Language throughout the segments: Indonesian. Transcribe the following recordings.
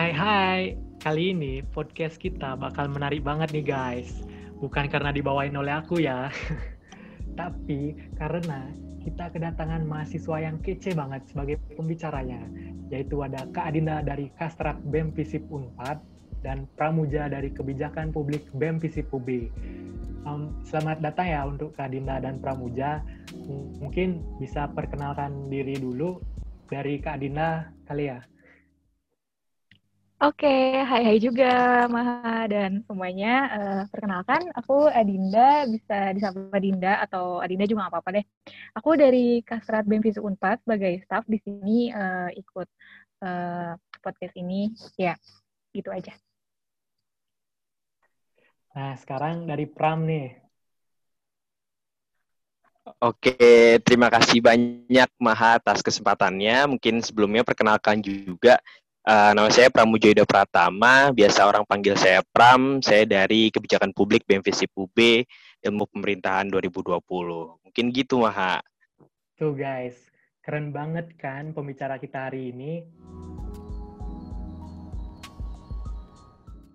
Hai hai, kali ini podcast kita bakal menarik banget nih guys. Bukan karena dibawain oleh aku ya, tapi karena kita kedatangan mahasiswa yang kece banget sebagai pembicaranya, yaitu ada Kak Adinda dari Kastrat BEM Visip Unpad dan Pramuja dari Kebijakan Publik BEM Visip UB. Um, selamat datang ya untuk Kak Adinda dan Pramuja. M mungkin bisa perkenalkan diri dulu dari Kak Adinda kali ya. Oke, hai hai juga Maha dan semuanya. Uh, perkenalkan, aku Adinda, bisa disapa Dinda atau Adinda juga nggak apa-apa deh. Aku dari Kasrat BEM Fisik Unpad sebagai staff di sini uh, ikut uh, podcast ini. Ya, gitu aja. Nah, sekarang dari Pram nih. Oke, terima kasih banyak Maha atas kesempatannya. Mungkin sebelumnya perkenalkan juga Uh, nama saya Pramujoido Pratama, biasa orang panggil saya Pram, saya dari Kebijakan Publik BMVC UB, Ilmu Pemerintahan 2020. Mungkin gitu, Maha. Tuh guys, keren banget kan pembicara kita hari ini.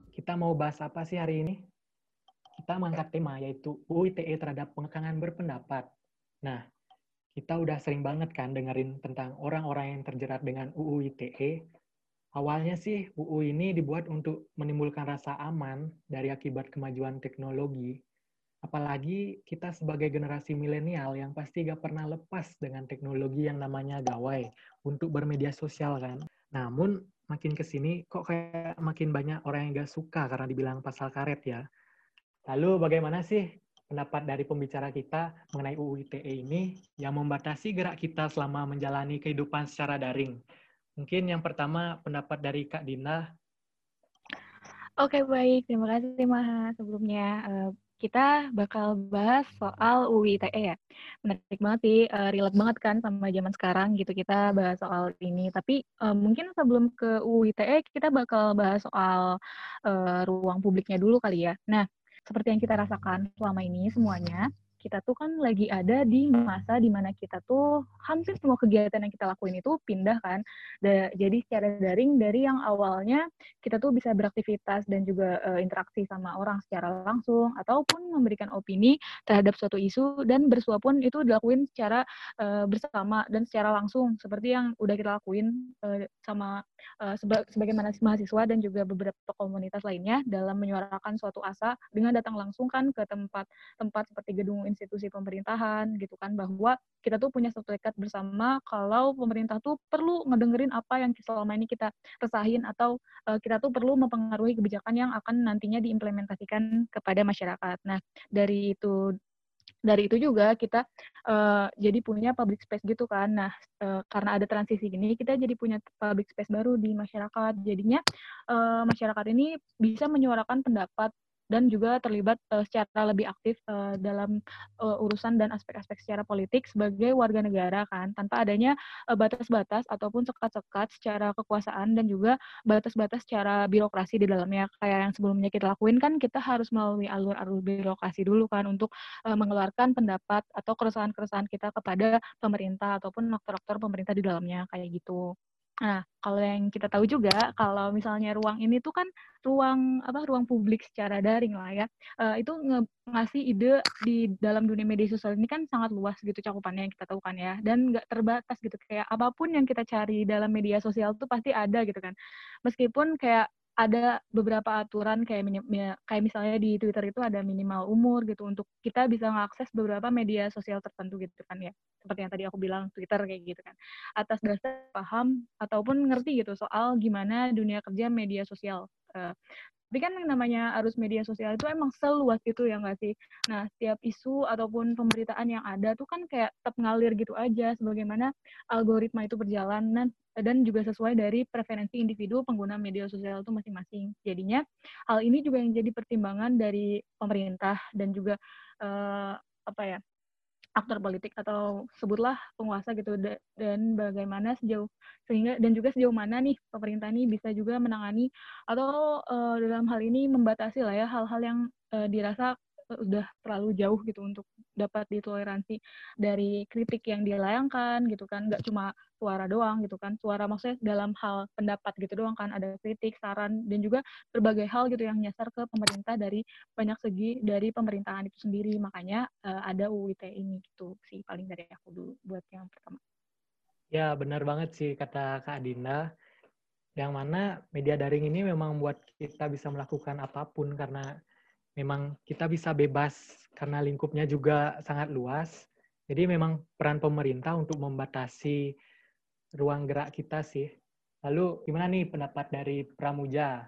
Kita mau bahas apa sih hari ini? Kita mengangkat tema yaitu UU ITE terhadap pengekangan berpendapat. Nah, kita udah sering banget kan dengerin tentang orang-orang yang terjerat dengan UU ITE, Awalnya sih UU ini dibuat untuk menimbulkan rasa aman dari akibat kemajuan teknologi. Apalagi kita sebagai generasi milenial yang pasti gak pernah lepas dengan teknologi yang namanya gawai untuk bermedia sosial kan. Namun makin ke sini kok kayak makin banyak orang yang gak suka karena dibilang pasal karet ya. Lalu bagaimana sih pendapat dari pembicara kita mengenai UU ITE ini yang membatasi gerak kita selama menjalani kehidupan secara daring? Mungkin yang pertama pendapat dari Kak Dina. Oke, baik. Terima kasih, Maha. Sebelumnya, uh, kita bakal bahas soal UU ITE ya. Menarik banget sih, uh, relate banget kan sama zaman sekarang gitu kita bahas soal ini. Tapi uh, mungkin sebelum ke UU ITE, kita bakal bahas soal ruang publiknya dulu kali ya. Nah, seperti yang kita rasakan selama ini semuanya, kita tuh kan lagi ada di masa di mana kita tuh hampir semua kegiatan yang kita lakuin itu pindah kan. Da, jadi secara daring dari yang awalnya kita tuh bisa beraktivitas dan juga uh, interaksi sama orang secara langsung ataupun memberikan opini terhadap suatu isu dan bersua pun itu dilakuin secara uh, bersama dan secara langsung seperti yang udah kita lakuin uh, sama uh, seba sebagai mahasiswa dan juga beberapa komunitas lainnya dalam menyuarakan suatu asa dengan datang langsung kan ke tempat-tempat seperti gedung institusi pemerintahan gitu kan bahwa kita tuh punya satu tekad bersama kalau pemerintah tuh perlu ngedengerin apa yang selama ini kita resahin atau uh, kita tuh perlu mempengaruhi kebijakan yang akan nantinya diimplementasikan kepada masyarakat. Nah, dari itu dari itu juga kita uh, jadi punya public space gitu kan. Nah, uh, karena ada transisi gini, kita jadi punya public space baru di masyarakat. Jadinya uh, masyarakat ini bisa menyuarakan pendapat dan juga terlibat uh, secara lebih aktif uh, dalam uh, urusan dan aspek-aspek secara politik sebagai warga negara kan tanpa adanya batas-batas uh, ataupun sekat-sekat secara kekuasaan dan juga batas-batas secara birokrasi di dalamnya kayak yang sebelumnya kita lakuin kan kita harus melalui alur-alur birokrasi dulu kan untuk uh, mengeluarkan pendapat atau keresahan-keresahan kita kepada pemerintah ataupun aktor-aktor pemerintah di dalamnya kayak gitu. Nah, kalau yang kita tahu juga, kalau misalnya ruang ini tuh kan ruang apa ruang publik secara daring lah ya, uh, itu nge ngasih ide di dalam dunia media sosial ini kan sangat luas gitu cakupannya yang kita tahu kan ya, dan nggak terbatas gitu kayak apa pun yang kita cari dalam media sosial tuh pasti ada gitu kan. Meskipun kayak ada beberapa aturan kayak minim, ya, kayak misalnya di Twitter itu ada minimal umur gitu untuk kita bisa mengakses beberapa media sosial tertentu gitu kan ya. Seperti yang tadi aku bilang Twitter kayak gitu kan. Atas dasar paham ataupun ngerti gitu soal gimana dunia kerja media sosial uh, tapi kan namanya arus media sosial itu emang seluas itu ya nggak sih? Nah, setiap isu ataupun pemberitaan yang ada tuh kan kayak tetap ngalir gitu aja sebagaimana algoritma itu berjalan dan, dan juga sesuai dari preferensi individu pengguna media sosial itu masing-masing. Jadinya hal ini juga yang jadi pertimbangan dari pemerintah dan juga uh, apa ya aktor politik atau sebutlah penguasa gitu. Dan bagaimana sejauh sehingga dan juga sejauh mana nih pemerintah ini bisa juga menangani atau uh, dalam hal ini membatasi lah ya hal-hal yang uh, dirasa udah terlalu jauh gitu untuk dapat ditoleransi dari kritik yang dilayangkan gitu kan. Nggak cuma suara doang gitu kan. Suara maksudnya dalam hal pendapat gitu doang kan. Ada kritik saran dan juga berbagai hal gitu yang nyasar ke pemerintah dari banyak segi dari pemerintahan itu sendiri. Makanya uh, ada UU ITE ini gitu sih paling dari aku dulu buat yang pertama. Ya benar banget sih kata Kak Dinda. Yang mana media daring ini memang membuat kita bisa melakukan apa pun karena memang kita bisa bebas karena lingkupnya juga sangat luas. Jadi memang peran pemerintah untuk membatasi ruang gerak kita sih. Lalu gimana nih pendapat dari Pramuja?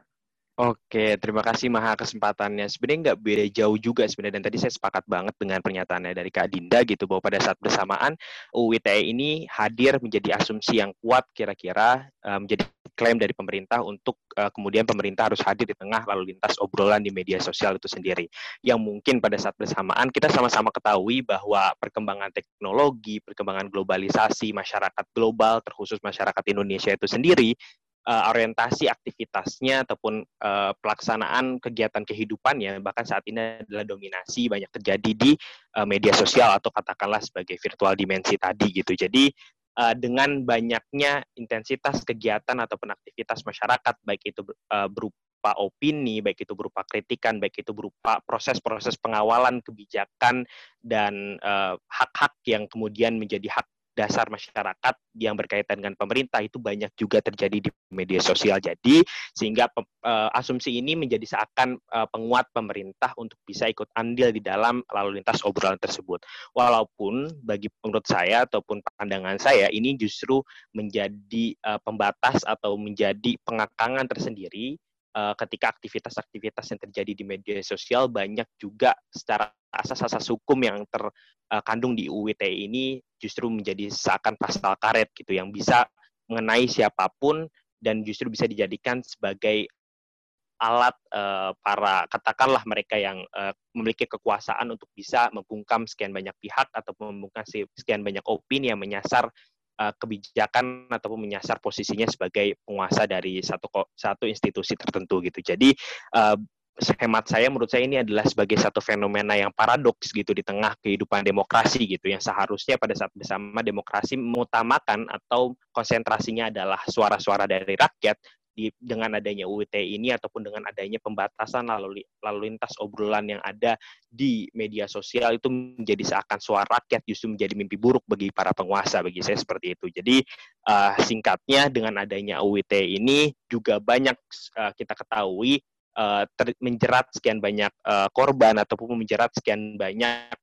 Oke, terima kasih Maha kesempatannya. Sebenarnya nggak beda jauh juga sebenarnya, dan tadi saya sepakat banget dengan pernyataannya dari Kak Dinda gitu, bahwa pada saat bersamaan UU ITE ini hadir menjadi asumsi yang kuat kira-kira uh, menjadi klaim dari pemerintah untuk uh, kemudian pemerintah harus hadir di tengah lalu lintas obrolan di media sosial itu sendiri. Yang mungkin pada saat bersamaan kita sama-sama ketahui bahwa perkembangan teknologi, perkembangan globalisasi, masyarakat global, terkhusus masyarakat Indonesia itu sendiri, uh, orientasi aktivitasnya ataupun uh, pelaksanaan kegiatan kehidupannya bahkan saat ini adalah dominasi banyak terjadi di uh, media sosial atau katakanlah sebagai virtual dimensi tadi gitu. Jadi uh, dengan banyaknya intensitas kegiatan ataupun aktivitas masyarakat baik itu uh, berupa opini, baik itu berupa kritikan, baik itu berupa proses-proses pengawalan kebijakan dan hak-hak uh, yang kemudian menjadi hak dasar masyarakat yang berkaitan dengan pemerintah itu banyak juga terjadi di media sosial. Jadi sehingga uh, asumsi ini menjadi seakan uh, penguat pemerintah untuk bisa ikut andil di dalam lalu lintas obrolan tersebut. Walaupun bagi menurut saya ataupun pandangan saya ini justru menjadi uh, pembatas atau menjadi pengakangan tersendiri ketika aktivitas-aktivitas yang terjadi di media sosial banyak juga secara asas-asas hukum yang terkandung di UU ITE ini justru menjadi seakan pasal karet gitu yang bisa mengenai siapa pun dan justru bisa dijadikan sebagai alat uh, para katakanlah mereka yang memiliki kekuasaan untuk bisa membungkam sekian banyak pihak atau membungkam sekian banyak opini yang menyasar uh, kebijakan ataupun menyasar posisinya sebagai penguasa dari satu satu institusi tertentu gitu. Jadi uh, hemat saya menurut saya ini adalah sebagai satu fenomena yang paradoks gitu di tengah kehidupan demokrasi gitu yang seharusnya pada saat bersama demokrasi mengutamakan atau konsentrasinya adalah suara-suara dari rakyat di, dengan adanya UUT ini ataupun dengan adanya pembatasan lalu lalu lintas obrolan yang ada di media sosial itu menjadi seakan suara rakyat justru menjadi mimpi buruk bagi para penguasa bagi saya seperti itu. Jadi uh, singkatnya dengan adanya UUT ini juga banyak uh, kita ketahui uh, ter, menjerat sekian banyak uh, korban ataupun menjerat sekian banyak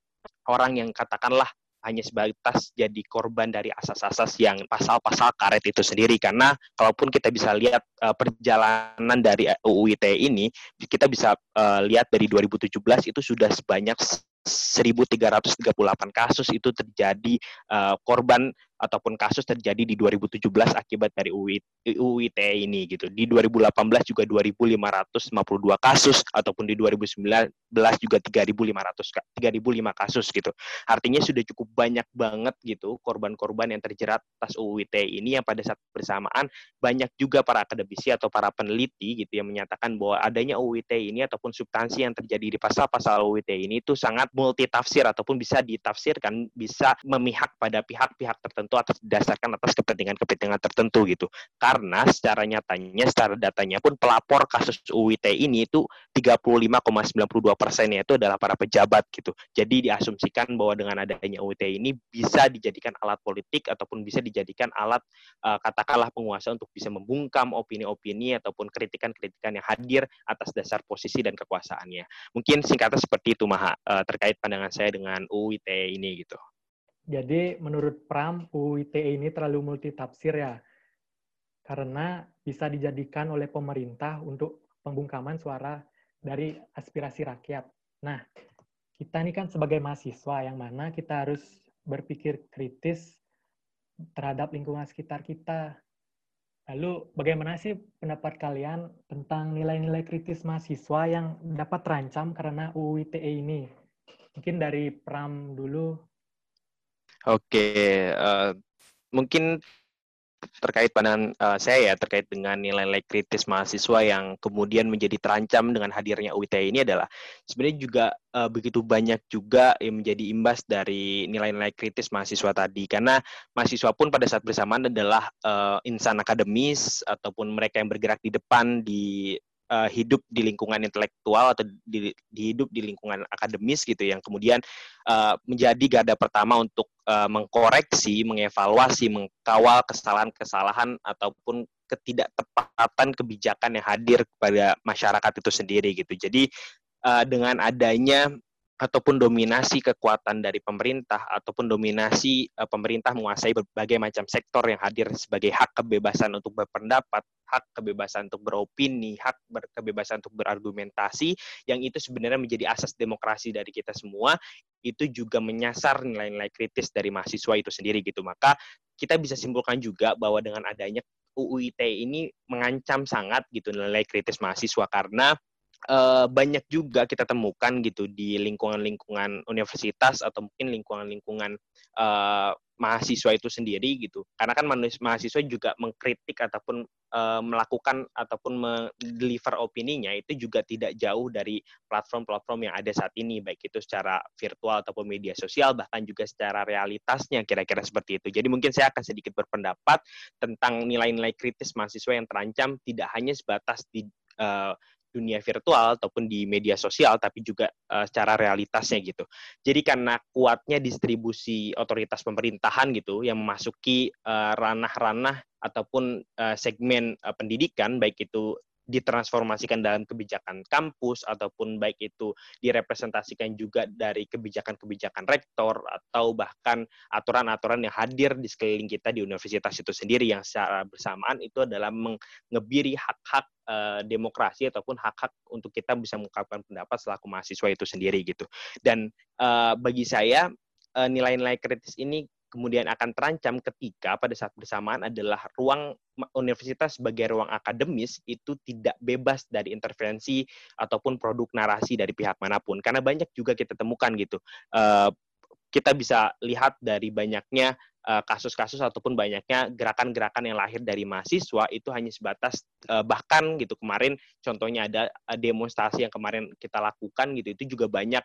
orang yang katakanlah hanya sebatas jadi korban dari asas-asas yang pasal-pasal karet itu sendiri. Karena kalaupun kita bisa lihat uh, perjalanan dari UU ITE ini kita bisa uh, lihat dari 2017 itu sudah sebanyak 1.338 kasus itu terjadi uh, korban ataupun kasus terjadi di 2017 akibat dari UU ITE ini gitu. Di 2018 juga 2.552 kasus ataupun di 2019 juga 3.500 3.005 kasus gitu. Artinya sudah cukup banyak banget gitu korban-korban yang terjerat atas UU ITE ini yang pada saat bersamaan banyak juga para akademisi atau para peneliti gitu yang menyatakan bahwa adanya UU ITE ini ataupun substansi yang terjadi di pasal-pasal UU ITE ini itu sangat multitafsir ataupun bisa ditafsirkan bisa memihak pada pihak-pihak tertentu tertentu atas didasarkan atas kepentingan-kepentingan tertentu gitu. Karena secara nyatanya, secara datanya pun pelapor kasus UIT ini itu 35,92 persennya itu adalah para pejabat gitu. Jadi diasumsikan bahwa dengan adanya UIT ini bisa dijadikan alat politik ataupun bisa dijadikan alat uh, katakanlah penguasa untuk bisa membungkam opini-opini ataupun kritikan-kritikan yang hadir atas dasar posisi dan kekuasaannya. Mungkin singkatnya seperti itu Maha uh, terkait pandangan saya dengan UIT ini gitu. Jadi menurut Pram, UU ITE ini terlalu multitafsir ya. Karena bisa dijadikan oleh pemerintah untuk pembungkaman suara dari aspirasi rakyat. Nah, kita ini kan sebagai mahasiswa yang mana kita harus berpikir kritis terhadap lingkungan sekitar kita. Lalu bagaimana sih pendapat kalian tentang nilai-nilai kritis mahasiswa yang dapat terancam karena UU ITE ini? Mungkin dari Pram dulu Oke, uh, mungkin terkait pandangan uh, saya ya terkait dengan nilai-nilai kritis mahasiswa yang kemudian menjadi terancam dengan hadirnya UITE ini adalah sebenarnya juga uh, begitu banyak juga yang menjadi imbas dari nilai-nilai kritis mahasiswa tadi. Karena mahasiswa pun pada saat bersamaan adalah uh, insan akademis ataupun mereka yang bergerak di depan di uh, hidup di lingkungan intelektual atau di, di hidup di lingkungan akademis gitu yang kemudian uh, menjadi garda pertama untuk uh, mengkoreksi, mengevaluasi, mengkawal kesalahan-kesalahan ataupun ketidaktepatan kebijakan yang hadir kepada masyarakat itu sendiri gitu. Jadi uh, dengan adanya ataupun dominasi kekuatan dari pemerintah ataupun dominasi uh, pemerintah menguasai berbagai macam sektor yang hadir sebagai hak kebebasan untuk berpendapat, hak kebebasan untuk beropini, hak ber kebebasan untuk berargumentasi yang itu sebenarnya menjadi asas demokrasi dari kita semua itu juga menyasar nilai-nilai kritis dari mahasiswa itu sendiri gitu. Maka kita bisa simpulkan juga bahwa dengan adanya UU ITE ini mengancam sangat gitu nilai kritis mahasiswa karena uh, banyak juga kita temukan gitu di lingkungan-lingkungan universitas atau mungkin lingkungan-lingkungan uh, mahasiswa itu sendiri gitu. Karena kan mahasiswa juga mengkritik ataupun uh, melakukan ataupun mendeliver opininya itu juga tidak jauh dari platform-platform yang ada saat ini baik itu secara virtual ataupun media sosial bahkan juga secara realitasnya kira-kira seperti itu. Jadi mungkin saya akan sedikit berpendapat tentang nilai-nilai kritis mahasiswa yang terancam tidak hanya sebatas di uh, dunia virtual ataupun di media sosial, tapi juga uh, secara realitasnya gitu. Jadi karena kuatnya distribusi otoritas pemerintahan gitu yang memasuki eh, ranah-ranah uh, ataupun uh, segmen uh, pendidikan, baik itu ditransformasikan dalam kebijakan kampus ataupun baik itu direpresentasikan juga dari kebijakan-kebijakan rektor atau bahkan aturan-aturan yang hadir di sekeliling kita di universitas itu sendiri yang secara bersamaan itu adalah mengebiri hak-hak uh, demokrasi ataupun hak-hak untuk kita bisa mengungkapkan pendapat selaku mahasiswa itu sendiri gitu. Dan uh, bagi saya uh, nilai-nilai kritis ini kemudian akan terancam ketika pada saat bersamaan adalah ruang universitas sebagai ruang akademis itu tidak bebas dari intervensi ataupun produk narasi dari pihak mana pun. Karena banyak juga kita temukan gitu. Uh, kita bisa lihat dari banyaknya Eh, kasus-kasus ataupun banyaknya gerakan-gerakan yang lahir dari mahasiswa itu hanya sebatas uh, bahkan gitu kemarin contohnya ada uh, demonstrasi yang kemarin kita lakukan gitu itu juga banyak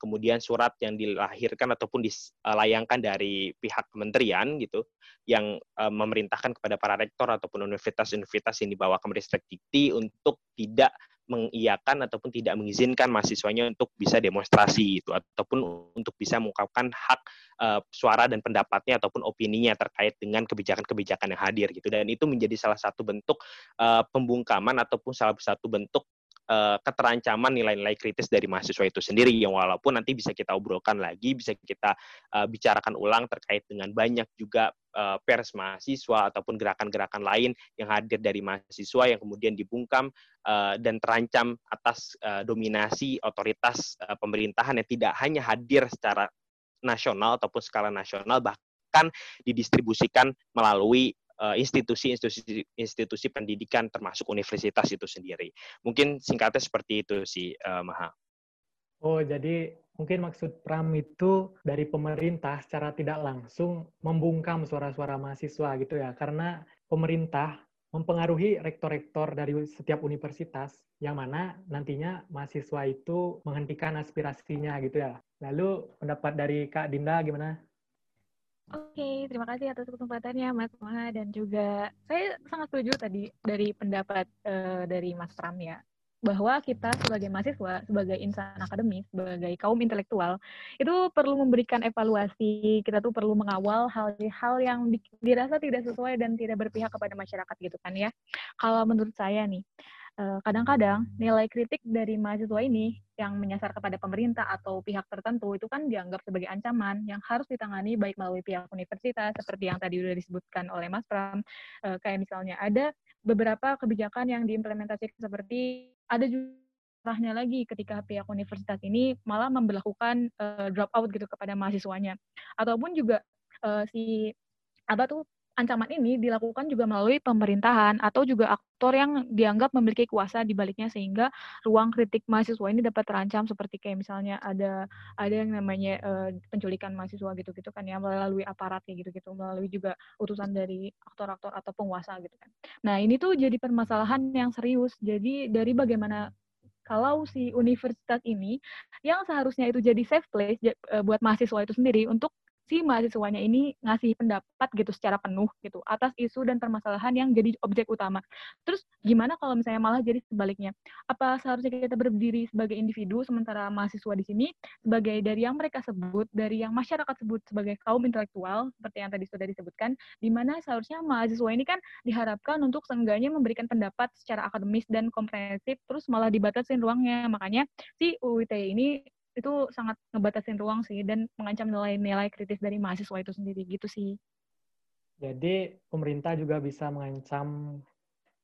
kemudian surat yang dilahirkan ataupun dilayangkan dari pihak kementerian gitu yang memerintahkan kepada para rektor ataupun universitas-universitas yang dibawa ke Kemenristek Dikti untuk tidak mengiyakan ataupun tidak mengizinkan mahasiswanya untuk bisa demonstrasi itu ataupun untuk bisa mengungkapkan hak uh, suara dan pendapatnya ataupun opininya terkait dengan kebijakan-kebijakan yang hadir gitu. Dan itu menjadi salah satu bentuk uh, pembungkaman ataupun salah satu bentuk uh, keterancaman nilai-nilai kritis dari mahasiswa itu sendiri yang walaupun nanti bisa kita obrolkan lagi bisa kita uh, bicarakan ulang terkait dengan banyak juga uh, pers mahasiswa ataupun gerakan-gerakan lain yang hadir dari mahasiswa yang kemudian dibungkam dan terancam atas dominasi otoritas pemerintahan yang tidak hanya hadir secara nasional ataupun skala nasional bahkan didistribusikan melalui institusi-institusi institusi pendidikan termasuk universitas itu sendiri. Mungkin singkatnya seperti itu sih, uh, Maha. Oh, jadi mungkin maksud Pram itu dari pemerintah secara tidak langsung membungkam suara-suara mahasiswa gitu ya, karena pemerintah mempengaruhi rektor-rektor dari setiap universitas yang mana nantinya mahasiswa itu menghentikan aspirasinya gitu ya. Lalu pendapat dari Kak Dinda gimana? Oke, terima kasih atas kesempatannya Mas Maha dan juga saya sangat setuju tadi dari pendapat uh, dari Mas Pram ya bahwa kita sebagai mahasiswa, sebagai insan akademis, sebagai kaum intelektual, itu perlu memberikan evaluasi, kita tuh perlu mengawal hal-hal yang dirasa tidak sesuai dan tidak berpihak kepada masyarakat gitu kan ya. Kalau menurut saya nih, kadang-kadang nilai kritik dari mahasiswa ini yang menyasar kepada pemerintah atau pihak tertentu itu kan dianggap sebagai ancaman yang harus ditangani baik melalui pihak universitas seperti yang tadi sudah disebutkan oleh Mas Pram. Eh, kayak misalnya ada beberapa kebijakan yang diimplementasikan seperti ada juga lagi ketika pihak universitas ini malah memperlakukan uh, drop out gitu kepada mahasiswanya. Ataupun juga uh, si apa tuh ancaman ini dilakukan juga melalui pemerintahan atau juga aktor yang dianggap memiliki kuasa di baliknya sehingga ruang kritik mahasiswa ini dapat terancam seperti kayak misalnya ada ada yang namanya uh, penculikan mahasiswa gitu-gitu kan ya melalui aparat kayak gitu-gitu melalui juga utusan dari aktor-aktor atau penguasa gitu kan. Nah, ini tuh jadi permasalahan yang serius. Jadi dari bagaimana kalau si universitas ini yang seharusnya itu jadi safe place uh, buat mahasiswa itu sendiri untuk si mahasiswanya ini ngasih pendapat gitu secara penuh gitu atas isu dan permasalahan yang jadi objek utama. Terus gimana kalau misalnya malah jadi sebaliknya? Apa seharusnya kita berdiri sebagai individu sementara mahasiswa di sini sebagai dari yang mereka sebut dari yang masyarakat sebut sebagai kaum intelektual seperti yang tadi sudah disebutkan di mana seharusnya mahasiswa ini kan diharapkan untuk seenggaknya memberikan pendapat secara akademis dan komprehensif terus malah dibatasin ruangnya. Makanya si UIT ini itu sangat ngebatasin ruang sih dan mengancam nilai-nilai kritis dari mahasiswa itu sendiri gitu sih. Jadi pemerintah juga bisa mengancam,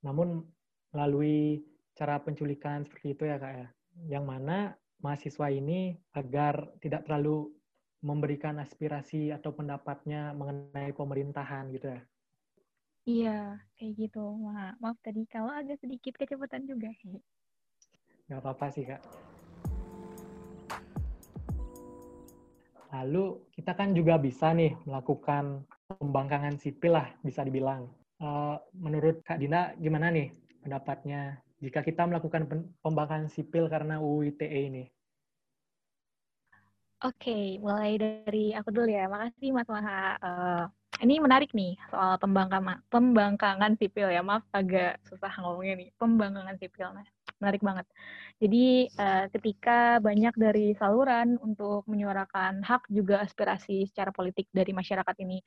namun melalui cara penculikan seperti itu ya kak ya, yang mana mahasiswa ini agar tidak terlalu memberikan aspirasi atau pendapatnya mengenai pemerintahan gitu ya. Iya, kayak gitu. Ma maaf tadi kalau agak sedikit kecepatan juga. Gak apa-apa sih kak. Lalu kita kan juga bisa nih melakukan pembangkangan sipil lah bisa dibilang. Uh, menurut Kak Dina gimana nih pendapatnya jika kita melakukan pembangkangan sipil karena UU ITE ini? Oke, okay, mulai dari aku dulu ya. Makasih Mas Maha. Uh, ini menarik nih soal pembangkangan pembangkangan sipil ya. Maaf agak susah ngomongnya nih. Pembangkangan sipil. Nah, menarik banget. Jadi uh, ketika banyak dari saluran untuk menyuarakan hak juga aspirasi secara politik dari masyarakat ini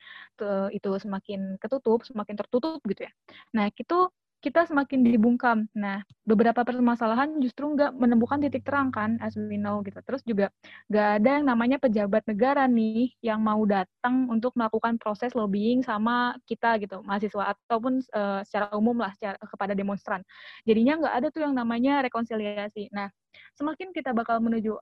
itu semakin ketutup, semakin tertutup gitu ya. Nah, itu kita semakin dibungkam. Nah, beberapa permasalahan justru nggak menemukan titik terang kan, as we know gitu. Terus juga nggak ada yang namanya pejabat negara nih yang mau datang untuk melakukan proses lobbying sama kita gitu, mahasiswa ataupun uh, secara umum lah secara, kepada demonstran. Jadinya nggak ada tuh yang namanya rekonsiliasi. Nah, semakin kita bakal menuju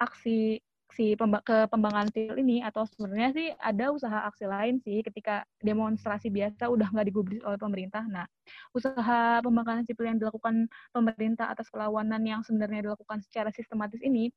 aksi si pemba ke pembangunan sipil ini atau sebenarnya sih ada usaha aksi lain sih ketika demonstrasi biasa udah nggak digubris oleh pemerintah. Nah, usaha pembangkangan sipil yang dilakukan pemerintah atas perlawanan yang sebenarnya dilakukan secara sistematis ini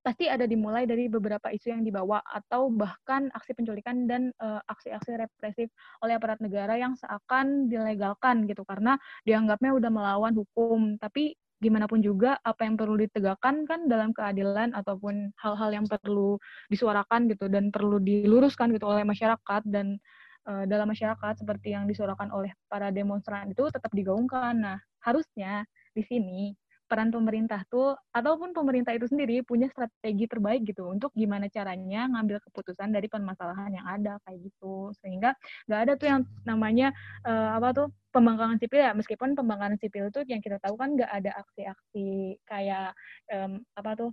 pasti ada dimulai dari beberapa isu yang dibawa atau bahkan aksi penculikan dan aksi-aksi uh, represif oleh aparat negara yang seakan dilegalkan gitu karena dianggapnya udah melawan hukum tapi gimana pun juga apa yang perlu ditegakkan kan dalam keadilan ataupun hal-hal yang perlu disuarakan gitu dan perlu diluruskan gitu oleh masyarakat dan uh, dalam masyarakat seperti yang disuarakan oleh para demonstran itu tetap digaungkan. Nah, harusnya di sini peran pemerintah tuh ataupun pemerintah itu sendiri punya strategi terbaik gitu untuk gimana caranya ngambil keputusan dari permasalahan yang ada kayak gitu. Sehingga nggak ada tuh yang namanya uh, apa tuh pembangkangan sipil ya. Meskipun pembangkangan sipil itu yang kita tahu kan nggak ada aksi-aksi kayak um, apa tuh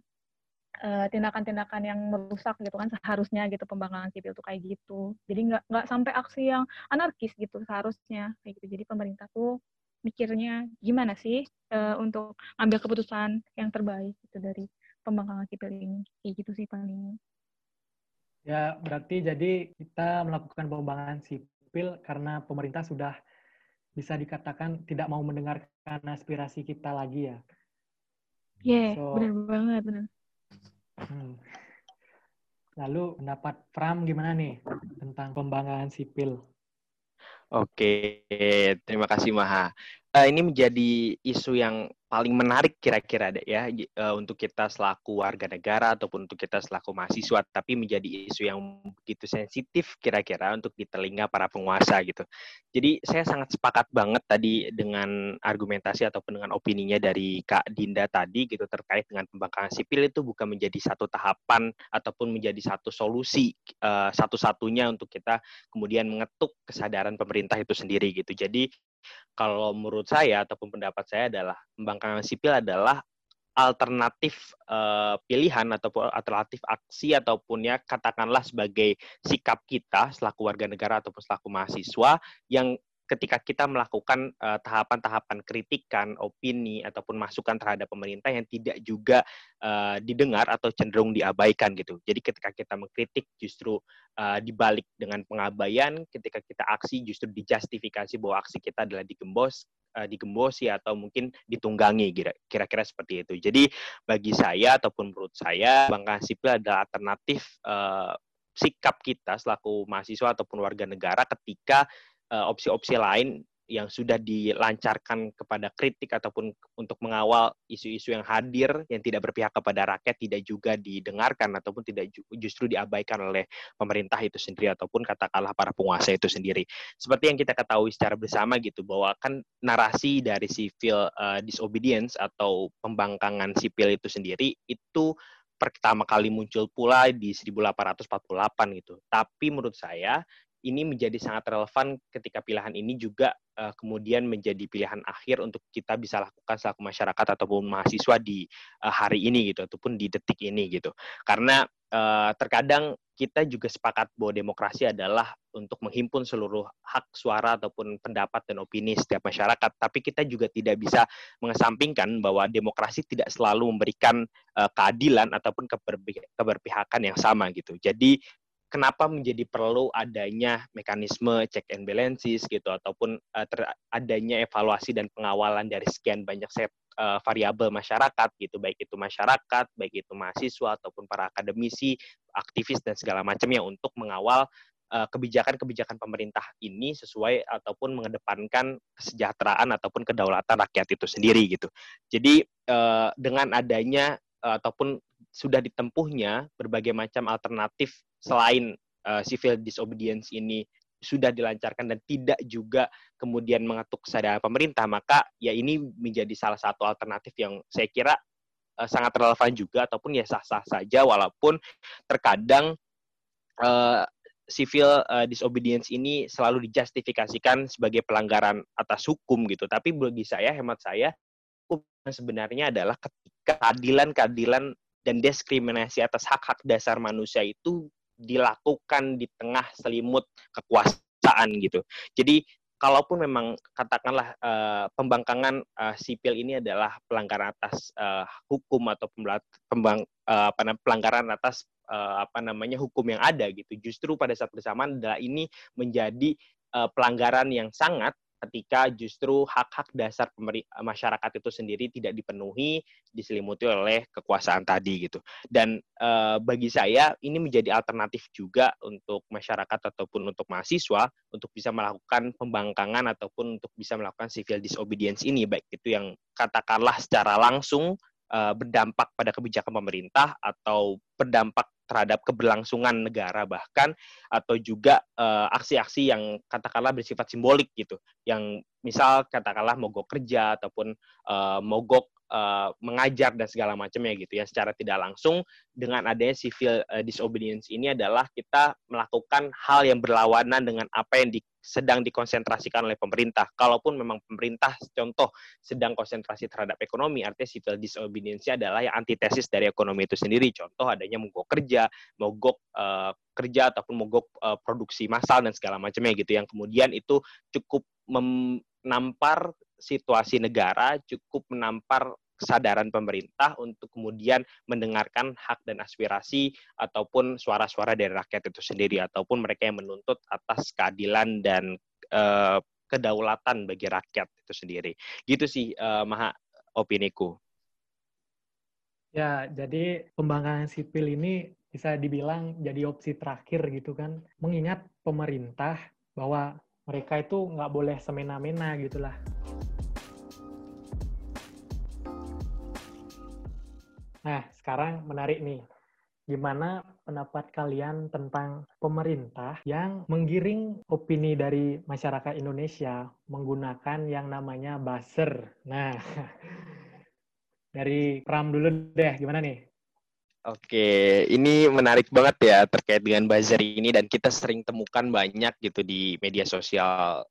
eh, tindakan-tindakan uh, yang merusak gitu kan seharusnya gitu pembangkangan sipil tuh kayak gitu. Jadi nggak nggak sampai aksi yang anarkis gitu seharusnya kayak gitu. Jadi pemerintah tuh mikirnya gimana sih uh, untuk ambil keputusan yang terbaik itu dari pembangkangan sipil ini? Kayak gitu sih paling. Ya berarti jadi kita melakukan pembangkangan sipil karena pemerintah sudah bisa dikatakan tidak mau mendengarkan aspirasi kita lagi ya? Iya, yeah, so, benar banget benar. Hmm. lalu pendapat Pram gimana nih tentang pembangkangan sipil Oke, terima kasih Maha. Uh, ini menjadi isu yang paling menarik kira-kira deh ya uh, untuk kita selaku warga negara ataupun untuk kita selaku mahasiswa tapi menjadi isu yang begitu sensitif kira-kira untuk di telinga para penguasa gitu. Jadi saya sangat sepakat banget tadi dengan argumentasi ataupun dengan opininya dari Kak Dinda tadi gitu terkait dengan pembangkangan sipil itu bukan menjadi satu tahapan ataupun menjadi satu solusi uh, satu-satunya untuk kita kemudian mengetuk kesadaran pemerintah itu sendiri gitu. Jadi kalau menurut saya ataupun pendapat saya adalah pembangkangan sipil adalah alternatif uh, pilihan ataupun alternatif aksi ataupun ya katakanlah sebagai sikap kita selaku warga negara ataupun selaku mahasiswa yang ketika kita melakukan tahapan tahapan-tahapan kritikan, opini ataupun masukan terhadap pemerintah yang tidak juga uh, didengar atau cenderung diabaikan gitu. Jadi ketika kita mengkritik justru uh, dibalik dengan pengabaian, ketika kita aksi justru dijustifikasi bahwa aksi kita adalah digembos, uh, digembosi atau mungkin ditunggangi kira-kira seperti itu. Jadi bagi saya ataupun menurut saya bangka sipil adalah alternatif uh, sikap kita selaku mahasiswa ataupun warga negara ketika Eh, opsi-opsi lain yang sudah dilancarkan kepada kritik ataupun untuk mengawal isu-isu yang hadir yang tidak berpihak kepada rakyat tidak juga didengarkan ataupun tidak justru diabaikan oleh pemerintah itu sendiri ataupun katakanlah para penguasa itu sendiri. Seperti yang kita ketahui secara bersama gitu bahwa kan narasi dari civil uh, disobedience atau pembangkangan sipil itu sendiri itu pertama kali muncul pula di 1848 gitu. Tapi menurut saya ini menjadi sangat relevan ketika pilihan ini juga uh, kemudian menjadi pilihan akhir untuk kita bisa lakukan selaku masyarakat ataupun mahasiswa di uh, hari ini gitu ataupun di detik ini gitu. Karena uh, terkadang kita juga sepakat bahwa demokrasi adalah untuk menghimpun seluruh hak suara ataupun pendapat dan opini setiap masyarakat. Tapi kita juga tidak bisa mengesampingkan bahwa demokrasi tidak selalu memberikan keadilan ataupun keberpihakan yang sama gitu. Jadi kenapa menjadi perlu adanya mekanisme check and balances gitu ataupun uh, ter, adanya evaluasi dan pengawalan dari sekian banyak set uh, variabel masyarakat gitu. Baik itu masyarakat baik itu mahasiswa ataupun para akademisi aktivis dan segala macamnya untuk mengawal eh, kebijakan-kebijakan pemerintah ini sesuai ataupun mengedepankan kesejahteraan ataupun kedaulatan rakyat itu sendiri gitu. Jadi dengan adanya ataupun sudah ditempuhnya berbagai macam alternatif selain uh, civil disobedience ini sudah dilancarkan dan tidak juga kemudian mengetuk kesadaran pemerintah, maka ya ini menjadi salah satu alternatif yang saya kira uh, sangat relevan juga ataupun ya sah-sah saja walaupun terkadang uh, civil uh, disobedience ini selalu dijustifikasikan sebagai pelanggaran atas hukum gitu. Tapi bagi saya, hemat saya, hukum sebenarnya adalah ketika keadilan-keadilan dan diskriminasi atas hak-hak dasar manusia itu dilakukan di tengah selimut kekuasaan gitu. Jadi kalaupun memang katakanlah uh, pembangkangan uh, sipil ini adalah pelanggaran atas uh, hukum atau pembang uh, apa namanya pelanggaran atas uh, apa namanya hukum yang ada gitu. Justru pada saat bersamaan adalah ini menjadi uh, pelanggaran yang sangat ketika justru hak-hak dasar masyarakat itu sendiri tidak dipenuhi diselimuti oleh kekuasaan tadi gitu. Dan e, bagi saya ini menjadi alternatif juga untuk masyarakat ataupun untuk mahasiswa untuk bisa melakukan pembangkangan ataupun untuk bisa melakukan civil disobedience ini baik itu yang katakanlah secara langsung e, berdampak pada kebijakan pemerintah atau berdampak terhadap keberlangsungan negara bahkan atau juga uh, aksi-aksi yang katakanlah bersifat simbolik gitu. Yang misal katakanlah mogok kerja ataupun uh, mogok uh, mengajar dan segala macamnya gitu ya secara tidak langsung dengan adanya civil uh, disobedience ini adalah kita melakukan hal yang berlawanan dengan apa yang di sedang dikonsentrasikan oleh pemerintah. Kalaupun memang pemerintah contoh sedang konsentrasi terhadap ekonomi, artinya civil disobedience adalah yang antitesis dari ekonomi itu sendiri. Contoh adanya mogok kerja, mogok uh, kerja ataupun mogok uh, produksi massal dan segala macamnya gitu yang kemudian itu cukup menampar situasi negara, cukup menampar kesadaran pemerintah untuk kemudian mendengarkan hak dan aspirasi ataupun suara-suara dari rakyat itu sendiri ataupun mereka yang menuntut atas keadilan dan uh, kedaulatan bagi rakyat itu sendiri. Gitu sih uh, Maha opiniku. Ya, jadi pembangkangan sipil ini bisa dibilang jadi opsi terakhir gitu kan. Mengingat pemerintah bahwa mereka itu nggak boleh semena-mena gitulah. Nah, sekarang menarik nih. Gimana pendapat kalian tentang pemerintah yang menggiring opini dari masyarakat Indonesia menggunakan yang namanya buzzer? Nah, dari Pram dulu deh, gimana nih? Oke, ini menarik banget ya terkait dengan buzzer ini dan kita sering temukan banyak gitu di media sosial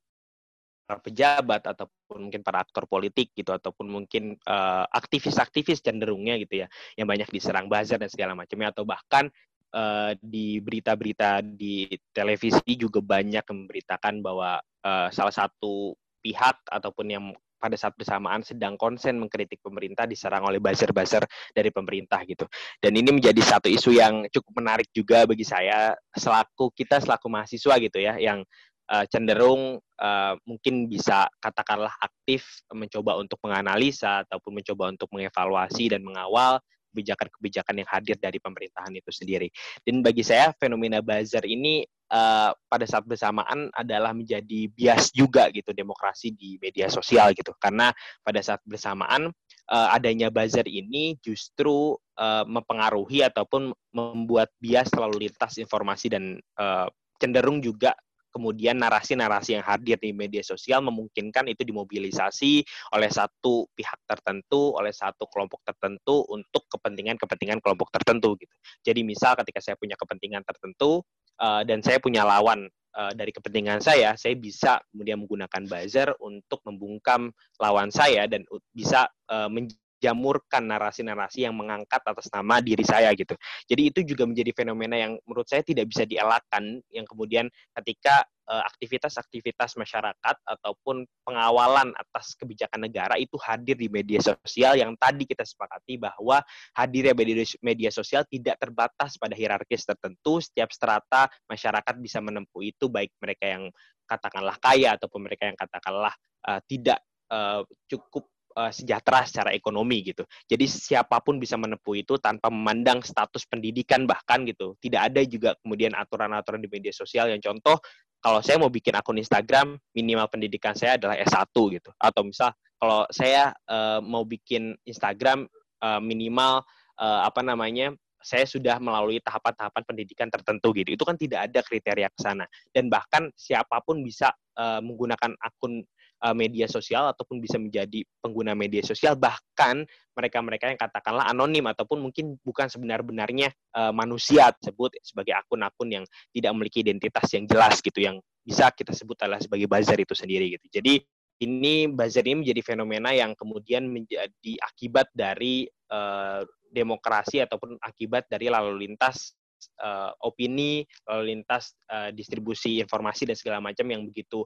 para pejabat ataupun mungkin para aktor politik gitu ataupun mungkin aktivis aktivis-aktivis cenderungnya gitu ya yang banyak diserang buzzer dan segala macamnya atau bahkan uh, di berita-berita di televisi juga banyak memberitakan bahwa uh, salah satu pihak ataupun yang pada saat bersamaan sedang konsen mengkritik pemerintah diserang oleh buzzer-buzzer dari pemerintah gitu. Dan ini menjadi satu isu yang cukup menarik juga bagi saya selaku kita selaku mahasiswa gitu ya yang uh, cenderung uh, mungkin bisa katakanlah aktif mencoba untuk menganalisa ataupun mencoba untuk mengevaluasi dan mengawal kebijakan-kebijakan yang hadir dari pemerintahan itu sendiri. Dan bagi saya fenomena buzzer ini uh, pada saat bersamaan adalah menjadi bias juga gitu demokrasi di media sosial gitu. Karena pada saat bersamaan uh, adanya buzzer ini justru uh, mempengaruhi ataupun membuat bias lalu lintas informasi dan uh, cenderung juga kemudian narasi-narasi yang hadir di media sosial memungkinkan itu dimobilisasi oleh satu pihak tertentu, oleh satu kelompok tertentu untuk kepentingan-kepentingan kelompok tertentu gitu. Jadi misal ketika saya punya kepentingan tertentu uh, dan saya punya lawan uh, dari kepentingan saya, saya bisa kemudian menggunakan buzzer untuk membungkam lawan saya dan bisa uh, jamurkan narasi-narasi yang mengangkat atas nama diri saya gitu. Jadi itu juga menjadi fenomena yang menurut saya tidak bisa dielakkan yang kemudian ketika eh, aktivitas-aktivitas masyarakat ataupun pengawalan atas kebijakan negara itu hadir di media sosial yang tadi kita sepakati bahwa hadirnya media, media sosial tidak terbatas pada hierarkis tertentu, setiap strata masyarakat bisa menempuh itu baik mereka yang katakanlah kaya ataupun mereka yang katakanlah uh, tidak uh, cukup uh, sejahtera secara ekonomi gitu. Jadi siapa pun bisa menempuh itu tanpa memandang status pendidikan bahkan gitu. Tidak ada juga kemudian aturan-aturan di media sosial yang contoh kalau saya mau bikin akun Instagram minimal pendidikan saya adalah S1 gitu. Atau misal kalau saya uh, mau bikin Instagram uh, minimal uh, apa namanya saya sudah melalui tahapan-tahapan pendidikan tertentu gitu. Itu kan tidak ada kriteria ke sana. Dan bahkan siapa pun bisa uh, menggunakan akun uh, media sosial ataupun bisa menjadi pengguna media sosial bahkan mereka-mereka yang katakanlah anonim ataupun mungkin bukan sebenar-benarnya uh, manusia tersebut sebagai akun-akun yang tidak memiliki identitas yang jelas gitu yang bisa kita sebut adalah sebagai buzzer itu sendiri gitu. Jadi ini buzzer ini menjadi fenomena yang kemudian menjadi akibat dari uh, demokrasi ataupun akibat dari lalu lintas uh, opini, lalu lintas uh, distribusi informasi dan segala macam yang begitu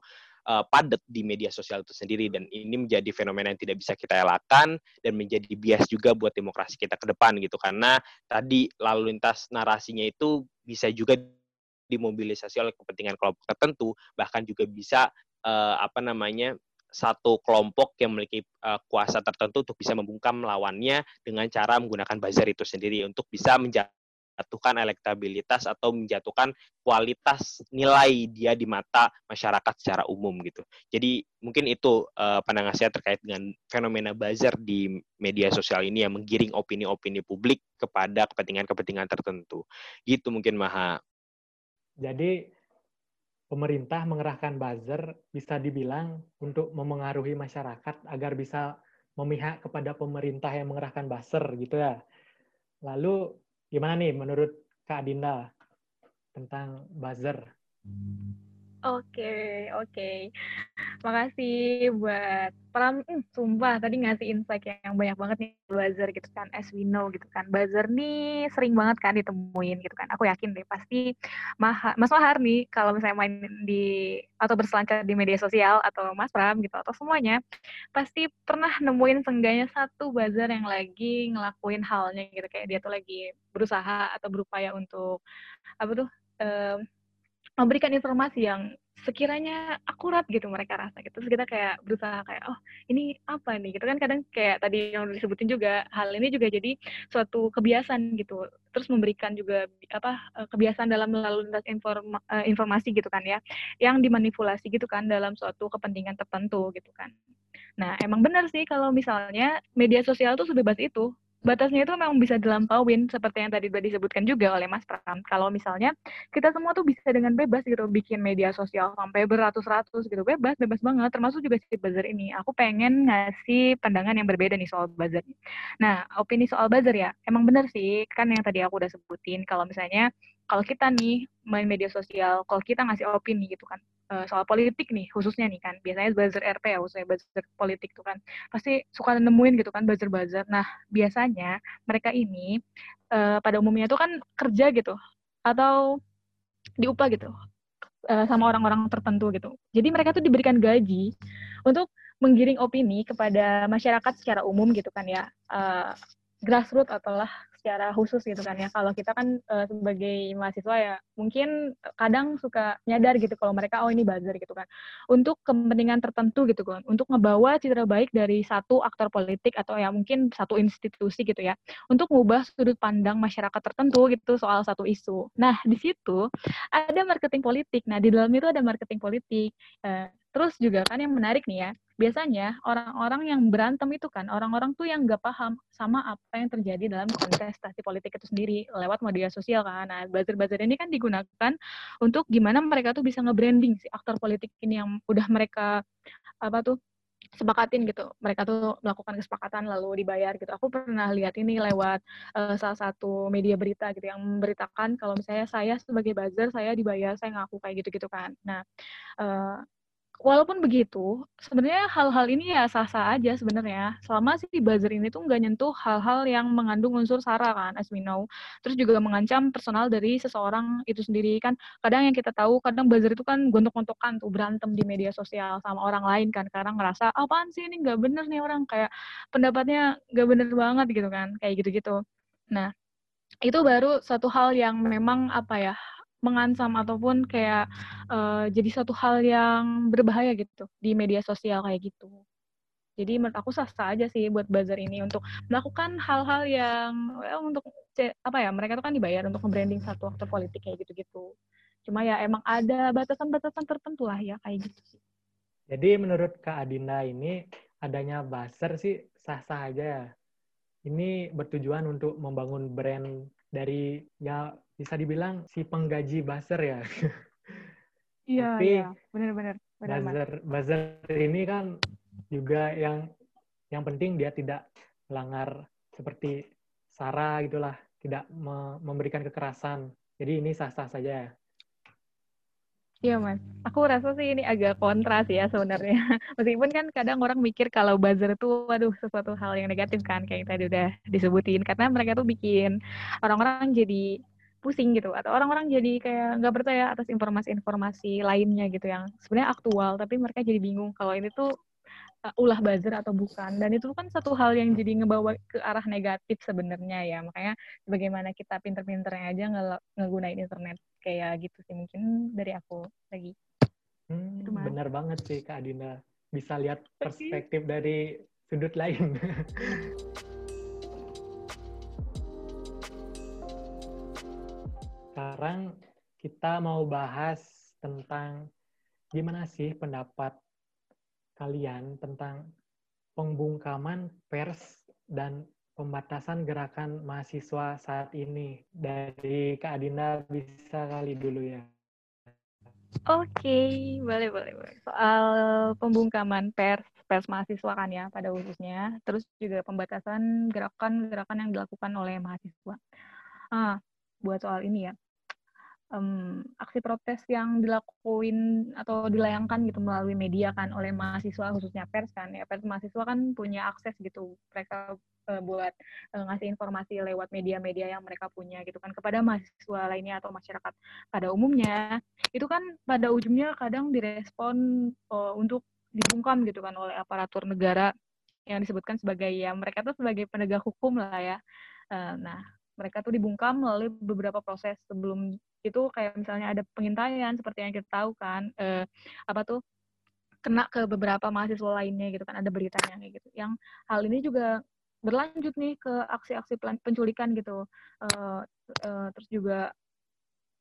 uh, padat di media sosial itu sendiri. Dan ini menjadi fenomena yang tidak bisa kita elakkan dan menjadi bias juga buat demokrasi kita ke depan gitu. Karena tadi lalu lintas narasinya itu bisa juga dimobilisasi oleh kepentingan kelompok tertentu bahkan juga bisa uh, apa namanya satu kelompok yang memiliki uh, kuasa tertentu untuk bisa membungkam lawannya dengan cara menggunakan buzzer itu sendiri untuk bisa menjaga menjatuhkan elektabilitas atau menjatuhkan kualitas nilai dia di mata masyarakat secara umum gitu. Jadi mungkin itu uh, pandangan saya terkait dengan fenomena buzzer di media sosial ini yang menggiring opini-opini publik kepada kepentingan-kepentingan tertentu. Gitu mungkin Maha. Jadi pemerintah mengerahkan buzzer bisa dibilang untuk memengaruhi masyarakat agar bisa memihak kepada pemerintah yang mengerahkan buzzer gitu ya. Lalu Gimana nih menurut Kak Dinda tentang buzzer? Oke, oke. Makasih buat Pram, hmm, sumpah tadi ngasih insight yang banyak banget nih buzzer gitu kan, as we know gitu kan. Buzzer nih sering banget kan ditemuin gitu kan. Aku yakin deh pasti Maha, Mas Mahar nih kalau misalnya main di atau berselancar di media sosial atau Mas Pram gitu atau semuanya pasti pernah nemuin sengganya satu buzzer yang lagi ngelakuin halnya gitu kayak dia tuh lagi berusaha atau berupaya untuk apa tuh memberikan informasi yang sekiranya akurat gitu mereka rasa gitu. Terus kita kayak berusaha kayak oh ini apa nih? Gitu kan kadang kayak tadi yang disebutin juga hal ini juga jadi suatu kebiasaan gitu. Terus memberikan juga apa eh, kebiasaan dalam lalu lintas informa, eh, informasi gitu kan ya. Yang dimanipulasi gitu kan dalam suatu kepentingan tertentu gitu kan. Nah emang benar sih kalau misalnya media sosial tuh sebebas itu batasnya itu memang bisa dilampauin seperti yang tadi sudah disebutkan juga oleh Mas Pram. Kalau misalnya kita semua tuh bisa dengan bebas gitu bikin media sosial sampai beratus-ratus gitu bebas, bebas banget. Termasuk juga si buzzer ini. Aku pengen ngasih pandangan yang berbeda nih soal buzzer. Nah, opini soal buzzer ya, emang bener sih kan yang tadi aku udah sebutin. Kalau misalnya kalau kita nih main media sosial, kalau kita ngasih opini gitu kan, uh, soal politik nih khususnya nih kan biasanya buzzer RP ya khususnya buzzer politik tuh kan pasti suka nemuin gitu kan buzzer-buzzer nah biasanya mereka ini uh, pada umumnya tuh kan kerja gitu atau diupah gitu uh, sama orang-orang tertentu gitu. Jadi mereka tuh diberikan gaji untuk menggiring opini kepada masyarakat secara umum gitu kan ya. Uh, grassroots atau lah secara khusus gitu kan ya. Kalau kita kan uh, sebagai mahasiswa ya mungkin kadang suka nyadar gitu kalau mereka oh ini buzzer gitu kan. Untuk kepentingan tertentu gitu kan. Untuk ngebawa citra baik dari satu aktor politik atau ya mungkin satu institusi gitu ya. Untuk mengubah sudut pandang masyarakat tertentu gitu soal satu isu. Nah, di situ ada marketing politik. Nah, di dalam itu ada marketing politik. Uh, Terus juga kan yang menarik nih ya, biasanya orang-orang yang berantem itu kan, orang-orang tuh yang nggak paham sama apa yang terjadi dalam kontestasi politik itu sendiri lewat media sosial kan. Nah, buzzer-buzzer ini kan digunakan untuk gimana mereka tuh bisa nge-branding si aktor politik ini yang udah mereka apa tuh sepakatin gitu. Mereka tuh melakukan kesepakatan lalu dibayar gitu. Aku pernah lihat ini lewat uh, salah satu media berita gitu yang memberitakan kalau misalnya saya sebagai buzzer saya dibayar, saya ngaku kayak gitu-gitu kan. Nah, uh, walaupun begitu, sebenarnya hal-hal ini ya sah-sah aja sebenarnya. Selama si buzzer ini tuh nggak nyentuh hal-hal yang mengandung unsur sara kan, as we know. Terus juga mengancam personal dari seseorang itu sendiri kan. Kadang yang kita tahu, kadang buzzer itu kan gontok-gontokan tuh berantem di media sosial sama orang lain kan. Karena ngerasa, apaan sih ini nggak bener nih orang. Kayak pendapatnya nggak bener banget gitu kan. Kayak gitu-gitu. Nah, itu baru satu hal yang memang apa ya mengancam ataupun kayak uh, jadi satu hal yang berbahaya gitu di media sosial kayak gitu. Jadi menurut aku sah-sah aja sih buat buzzer ini untuk melakukan hal-hal yang well, untuk apa ya mereka tuh kan dibayar untuk membranding satu aktor politik kayak gitu-gitu. Cuma ya emang ada batasan-batasan tertentu lah ya kayak gitu sih. Jadi menurut Kak Adinda ini adanya buzzer sih sah-sah aja ya. Ini bertujuan untuk membangun brand dari ya bisa dibilang si penggaji buzzer ya. Iya, iya, benar-benar. Buzzer, buzzer ini kan juga yang yang penting dia tidak melanggar seperti sara gitulah, tidak me memberikan kekerasan. Jadi ini sah-sah saja. Iya mas, aku rasa sih ini agak kontras ya sebenarnya. Meskipun kan kadang orang mikir kalau buzzer itu, waduh sesuatu hal yang negatif kan, kayak tadi udah disebutin. Karena mereka tuh bikin orang-orang jadi pusing gitu atau orang-orang jadi kayak nggak percaya atas informasi-informasi lainnya gitu yang sebenarnya aktual tapi mereka jadi bingung kalau ini tuh uh, ulah buzzer atau bukan. Dan itu kan satu hal yang jadi ngebawa ke arah negatif sebenarnya ya. Makanya bagaimana kita pinter-pinternya aja nge ngegunain internet kayak gitu sih mungkin dari aku lagi. Hmm, benar banget sih kak Adina bisa lihat perspektif dari sudut lain sekarang kita mau bahas tentang gimana sih pendapat kalian tentang pembungkaman pers dan pembatasan gerakan mahasiswa saat ini. Dari Kak Adinda bisa kali dulu ya. Oke, okay, boleh, boleh, boleh. Soal pembungkaman pers, pers mahasiswa kan ya pada khususnya, terus juga pembatasan gerakan-gerakan yang dilakukan oleh mahasiswa. Ah, buat soal ini ya, um, aksi protes yang dilakuin atau dilayangkan gitu melalui media kan oleh mahasiswa khususnya pers kan ya. Pers mahasiswa kan punya akses gitu mereka uh, buat uh, ngasih informasi lewat media-media yang mereka punya gitu kan kepada mahasiswa lainnya atau masyarakat pada umumnya. Itu kan pada ujungnya kadang direspon uh, untuk dibungkam gitu kan oleh aparatur negara yang disebutkan sebagai ya mereka tuh sebagai penegak hukum lah ya. Nah mereka tuh dibungkam melalui beberapa proses sebelum itu kayak misalnya ada pengintaian seperti yang kita tahu kan eh, apa tuh kena ke beberapa mahasiswa lainnya gitu kan ada beritanya gitu. Yang hal ini juga berlanjut nih ke aksi-aksi penculikan gitu. Uh, uh, terus juga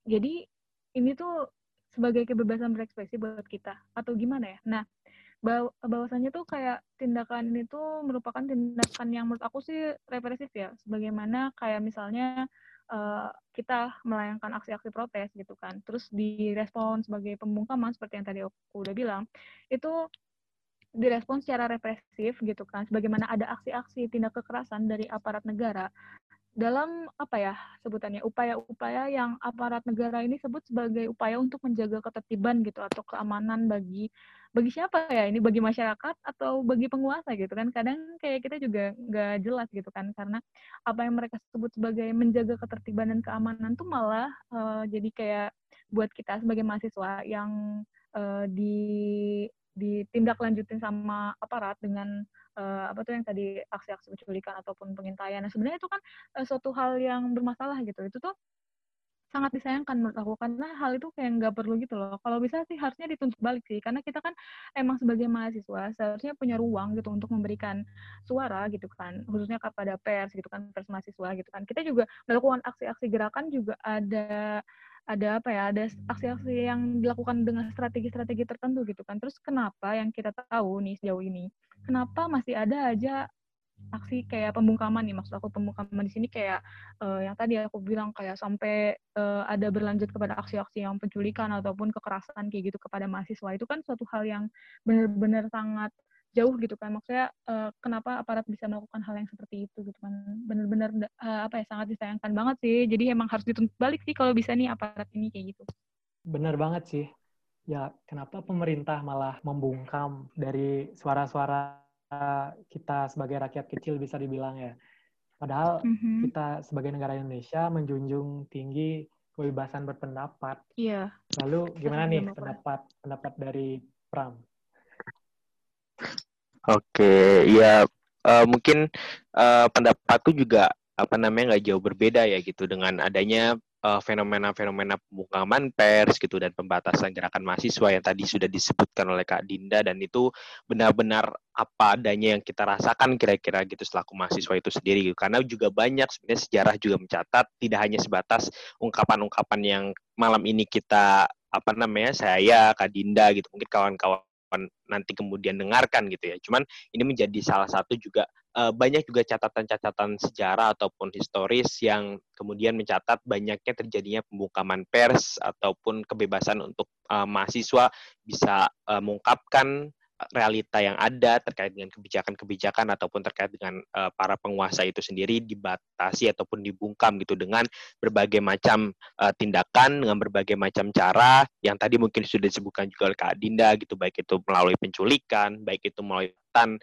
jadi ini tuh sebagai kebebasan berekspresi buat kita atau gimana ya? Nah bahwasanya tuh kayak tindakan ini tuh merupakan tindakan yang menurut aku sih represif ya. Sebagaimana kayak misalnya uh, kita melayangkan aksi-aksi protes gitu kan. Terus direspon sebagai pembungkaman seperti yang tadi aku udah bilang itu direspon secara represif gitu kan. Sebagaimana ada aksi-aksi tindak kekerasan dari aparat negara. Dalam apa ya sebutannya upaya-upaya yang aparat negara ini sebut sebagai upaya untuk menjaga ketertiban gitu atau keamanan bagi bagi siapa ya ini bagi masyarakat atau bagi penguasa gitu kan kadang kayak kita juga nggak jelas gitu kan karena apa yang mereka sebut sebagai menjaga ketertiban dan keamanan tuh malah uh, jadi kayak buat kita sebagai mahasiswa yang uh, di ditindaklanjutin sama aparat dengan uh, apa tuh yang tadi aksi-aksi penculikan ataupun pengintaian. Nah, sebenarnya itu kan uh, suatu hal yang bermasalah gitu. Itu tuh sangat disayangkan menurut aku karena hal itu kayak nggak perlu gitu loh. Kalau bisa sih harusnya dituntut balik sih karena kita kan emang sebagai mahasiswa seharusnya punya ruang gitu untuk memberikan suara gitu kan khususnya kepada pers gitu kan pers mahasiswa gitu kan. Kita juga melakukan aksi-aksi gerakan juga ada ada apa ya ada aksi-aksi yang dilakukan dengan strategi-strategi tertentu gitu kan. Terus kenapa yang kita tahu nih sejauh ini kenapa masih ada aja aksi kayak pembungkaman nih maksud aku pembungkaman di sini kayak uh, yang tadi aku bilang kayak sampai uh, ada berlanjut kepada aksi-aksi yang penculikan ataupun kekerasan kayak gitu kepada mahasiswa. Itu kan suatu hal yang benar-benar sangat jauh gitu kan. Maksudnya uh, kenapa aparat bisa melakukan hal yang seperti itu gitu kan. Benar-benar uh, apa ya sangat disayangkan banget sih. Jadi emang harus dituntut balik sih kalau bisa nih aparat ini kayak gitu. Benar banget sih. Ya kenapa pemerintah malah membungkam dari suara-suara kita sebagai rakyat kecil bisa dibilang ya. Padahal mm-hmm. kita sebagai negara Indonesia menjunjung tinggi kebebasan berpendapat. Iya. Lalu gimana nih pendapat pendapat dari Pram? Oke, ya uh, mungkin uh, pendapatku juga apa namanya nggak jauh berbeda ya gitu dengan adanya eh, fenomena-fenomena pembungkaman pers gitu dan pembatasan gerakan mahasiswa yang tadi sudah disebutkan oleh Kak Dinda dan itu benar-benar apa adanya yang kita rasakan kira-kira gitu selaku mahasiswa itu sendiri gitu. karena juga banyak sebenarnya sejarah juga mencatat tidak hanya sebatas ungkapan-ungkapan yang malam ini kita apa namanya saya Kak Dinda gitu mungkin kawan-kawan nanti kemudian dengarkan gitu ya. Cuman ini menjadi salah satu juga uh, banyak juga catatan-catatan sejarah ataupun historis yang kemudian mencatat banyaknya terjadinya pembungkaman pers ataupun kebebasan untuk uh, mahasiswa bisa uh, mengungkapkan realita yang ada terkait dengan kebijakan-kebijakan ataupun terkait dengan uh, para penguasa itu sendiri dibatasi ataupun dibungkam gitu dengan berbagai macam uh, tindakan dengan berbagai macam cara yang tadi mungkin sudah disebutkan juga oleh Kak Dinda gitu baik itu melalui penculikan baik itu melalui tan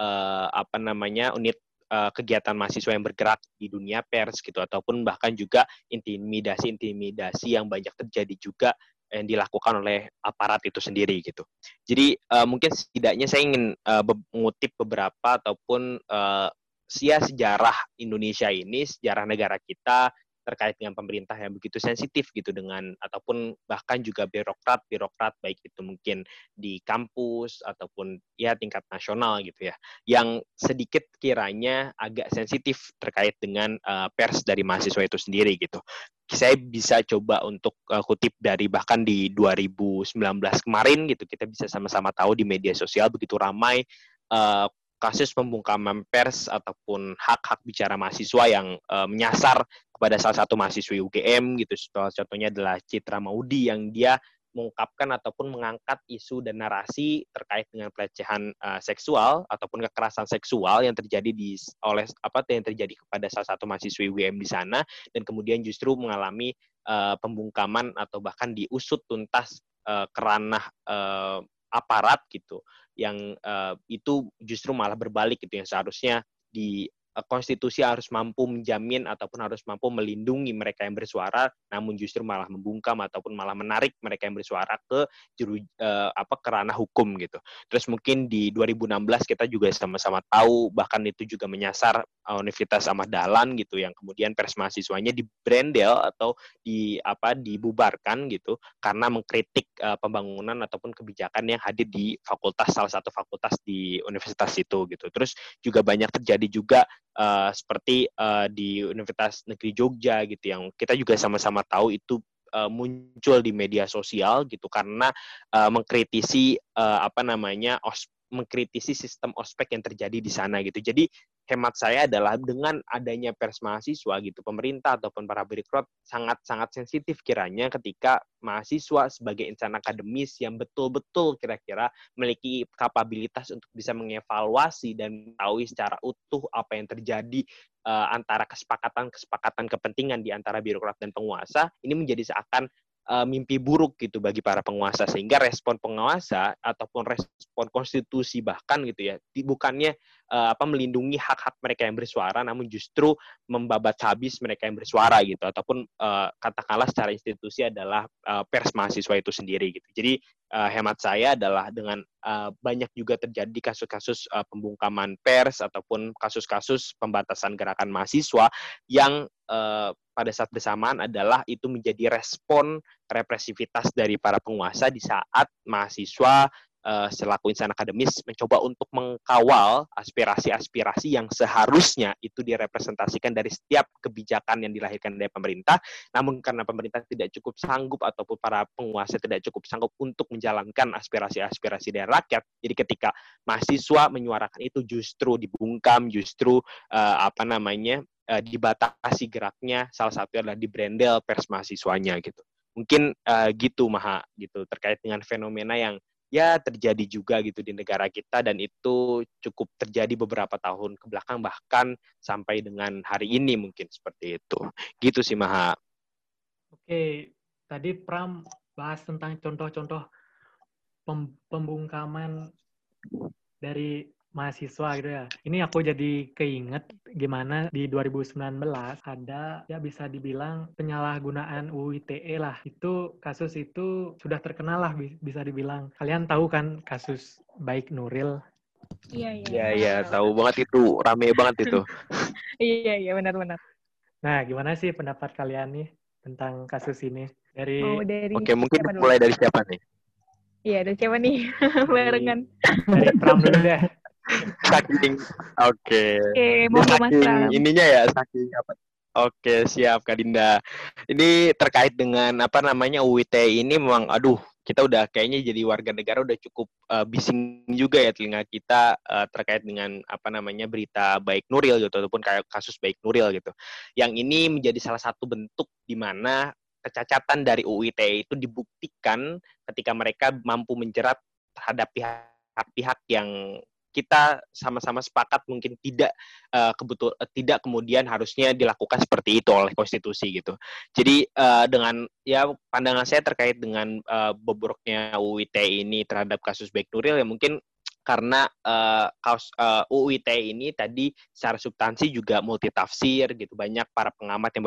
uh, apa namanya unit kegiatan mahasiswa yang bergerak di dunia pers gitu ataupun bahkan juga intimidasi-intimidasi yang banyak terjadi juga yang dilakukan oleh aparat itu sendiri gitu. Jadi uh, mungkin setidaknya saya ingin uh, mengutip beberapa ataupun uh, sia sejarah Indonesia ini, sejarah negara kita terkait dengan pemerintah yang begitu sensitif gitu dengan ataupun bahkan juga birokrat birokrat baik itu mungkin di kampus ataupun ya tingkat nasional gitu ya yang sedikit kiranya agak sensitif terkait dengan uh, pers dari mahasiswa itu sendiri gitu. Saya bisa coba untuk uh, kutip dari bahkan di 2019 kemarin gitu kita bisa sama-sama tahu di media sosial begitu ramai uh, kasus pembungkaman pers ataupun hak-hak bicara mahasiswa yang uh, menyasar kepada salah satu mahasiswi UGM gitu. Salah contohnya adalah Citra Maudi yang dia mengungkapkan ataupun mengangkat isu dan narasi terkait dengan pelecehan uh, seksual ataupun kekerasan seksual yang terjadi di oleh apa yang terjadi kepada salah satu mahasiswi UGM di sana dan kemudian justru mengalami uh, pembungkaman atau bahkan diusut tuntas uh, kerana uh, aparat gitu yang uh, itu justru malah berbalik gitu yang seharusnya di Eh, konstitusi harus mampu menjamin ataupun harus mampu melindungi mereka yang bersuara, namun justru malah membungkam ataupun malah menarik mereka yang bersuara ke juru uh, apa kerana hukum gitu. Terus mungkin di 2016 kita juga sama-sama tahu bahkan itu juga menyasar uh, Universitas Ahmad Dahlan gitu yang kemudian pers mahasiswanya di brandel atau di apa dibubarkan gitu karena mengkritik uh, pembangunan ataupun kebijakan yang hadir di fakultas salah satu fakultas di universitas itu gitu. Terus juga banyak terjadi juga uh, seperti uh, di Universitas Negeri Jogja gitu yang kita juga sama-sama tahu itu uh, muncul di media sosial gitu karena uh, mengkritisi uh, apa namanya os mengkritisi sistem ospek yang terjadi di sana gitu. Jadi hemat saya adalah dengan adanya pers mahasiswa gitu, pemerintah ataupun para birokrat sangat-sangat sensitif kiranya ketika mahasiswa sebagai insan akademis yang betul-betul kira-kira memiliki kapabilitas untuk bisa mengevaluasi dan tahu secara utuh apa yang terjadi uh, antara kesepakatan-kesepakatan kepentingan di antara birokrat dan penguasa, ini menjadi seakan uh, mimpi buruk gitu bagi para penguasa. Sehingga respon penguasa ataupun respon konstitusi bahkan gitu ya bukannya uh, apa melindungi hak-hak mereka yang bersuara namun justru membabat habis mereka yang bersuara gitu ataupun uh, katakanlah secara institusi adalah uh, pers mahasiswa itu sendiri gitu. Jadi uh, hemat saya adalah dengan uh, banyak juga terjadi kasus-kasus uh, pembungkaman pers ataupun kasus-kasus pembatasan gerakan mahasiswa yang uh, pada saat bersamaan adalah itu menjadi respon represivitas dari para penguasa di saat mahasiswa uh, selaku insan akademis mencoba untuk mengkawal aspirasi-aspirasi yang seharusnya itu direpresentasikan dari setiap kebijakan yang dilahirkan dari pemerintah, namun karena pemerintah tidak cukup sanggup ataupun para penguasa tidak cukup sanggup untuk menjalankan aspirasi-aspirasi dari rakyat, jadi ketika mahasiswa menyuarakan itu justru dibungkam, justru uh, apa namanya uh, dibatasi geraknya salah satu adalah di brandel pers mahasiswanya gitu. Mungkin uh, gitu maha gitu terkait dengan fenomena yang ya terjadi juga gitu di negara kita dan itu cukup terjadi beberapa tahun ke belakang bahkan sampai dengan hari ini mungkin seperti itu. Gitu sih maha. Oke tadi Pram bahas tentang contoh-contoh pembungkaman dari mahasiswa gitu ya. Ini aku jadi keinget gimana di 2019 ada ya bisa dibilang penyalahgunaan UU ITE lah. Itu kasus itu sudah terkenal lah bisa dibilang. Kalian tahu kan kasus baik Nuril? Iya, iya. Iya, iya, tahu banget itu. Rame banget itu. iya, iya, benar-benar. Nah, gimana sih pendapat kalian nih tentang kasus ini? Dari, oh, dari Oke, mungkin mulai dari siapa nih? Iya, dari siapa nih? Barengan. Dari Pram dulu deh saking oke okay. okay, saking ininya ya saking apa Oke, siap Kak Dinda. Ini terkait dengan apa namanya UIT ini memang aduh, kita udah kayaknya jadi warga negara udah cukup uh, bising juga ya telinga kita uh, terkait dengan apa namanya berita baik Nuril gitu ataupun kayak kasus baik Nuril gitu. Yang ini menjadi salah satu bentuk di mana kecacatan dari UIT itu dibuktikan ketika mereka mampu menjerat terhadap pihak-pihak yang kita sama-sama sepakat mungkin tidak uh, kebetul uh, tidak kemudian harusnya dilakukan seperti itu oleh konstitusi gitu. Jadi uh, dengan ya pandangan saya terkait dengan uh, bobroknya UIT ini terhadap kasus Baik Nuril ya mungkin karena uh, kaos uh, UU ITE ini tadi secara substansi juga multitafsir gitu banyak para pengamat yang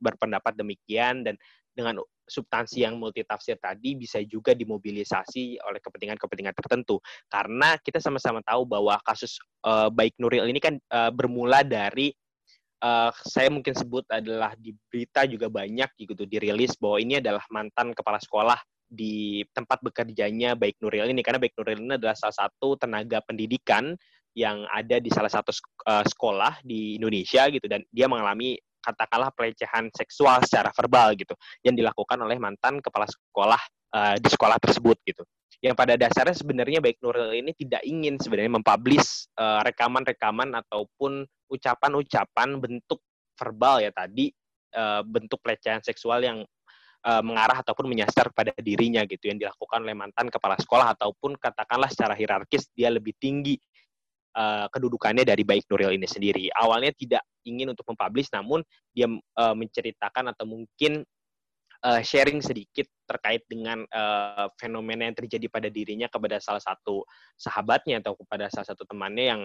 berpendapat demikian dan dengan substansi yang multitafsir tadi bisa juga dimobilisasi oleh kepentingan-kepentingan tertentu. Karena kita sama-sama tahu bahwa kasus uh, baik Nuril ini kan uh, bermula dari uh, saya mungkin sebut adalah di berita juga banyak gitu dirilis bahwa ini adalah mantan kepala sekolah di tempat bekerjanya baik Nuril ini. Karena baik Nuril ini adalah salah satu tenaga pendidikan yang ada di salah satu sekolah di Indonesia gitu dan dia mengalami katakanlah pelecehan seksual secara verbal gitu yang dilakukan oleh mantan kepala sekolah uh, di sekolah tersebut gitu. Yang pada dasarnya sebenarnya baik Nuril ini tidak ingin sebenarnya mempublish uh, rekaman-rekaman ataupun ucapan-ucapan bentuk verbal ya tadi uh, bentuk pelecehan seksual yang mengarah ataupun menyasar pada dirinya gitu yang dilakukan oleh mantan kepala sekolah ataupun katakanlah secara hierarkis dia lebih tinggi uh, kedudukannya dari baik Nuril ini sendiri. Awalnya tidak ingin untuk mempublish namun dia uh, menceritakan atau mungkin uh, sharing sedikit terkait dengan uh, fenomena yang terjadi pada dirinya kepada salah satu sahabatnya atau kepada salah satu temannya yang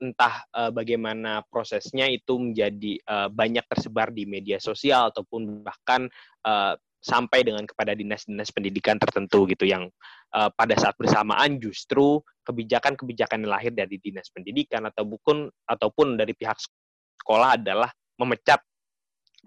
entah uh, bagaimana prosesnya itu menjadi uh, banyak tersebar di media sosial ataupun bahkan uh, sampai dengan kepada dinas-dinas pendidikan tertentu gitu yang uh, pada saat bersamaan justru kebijakan-kebijakan yang lahir dari dinas pendidikan atau bukan ataupun dari pihak sekolah adalah memecat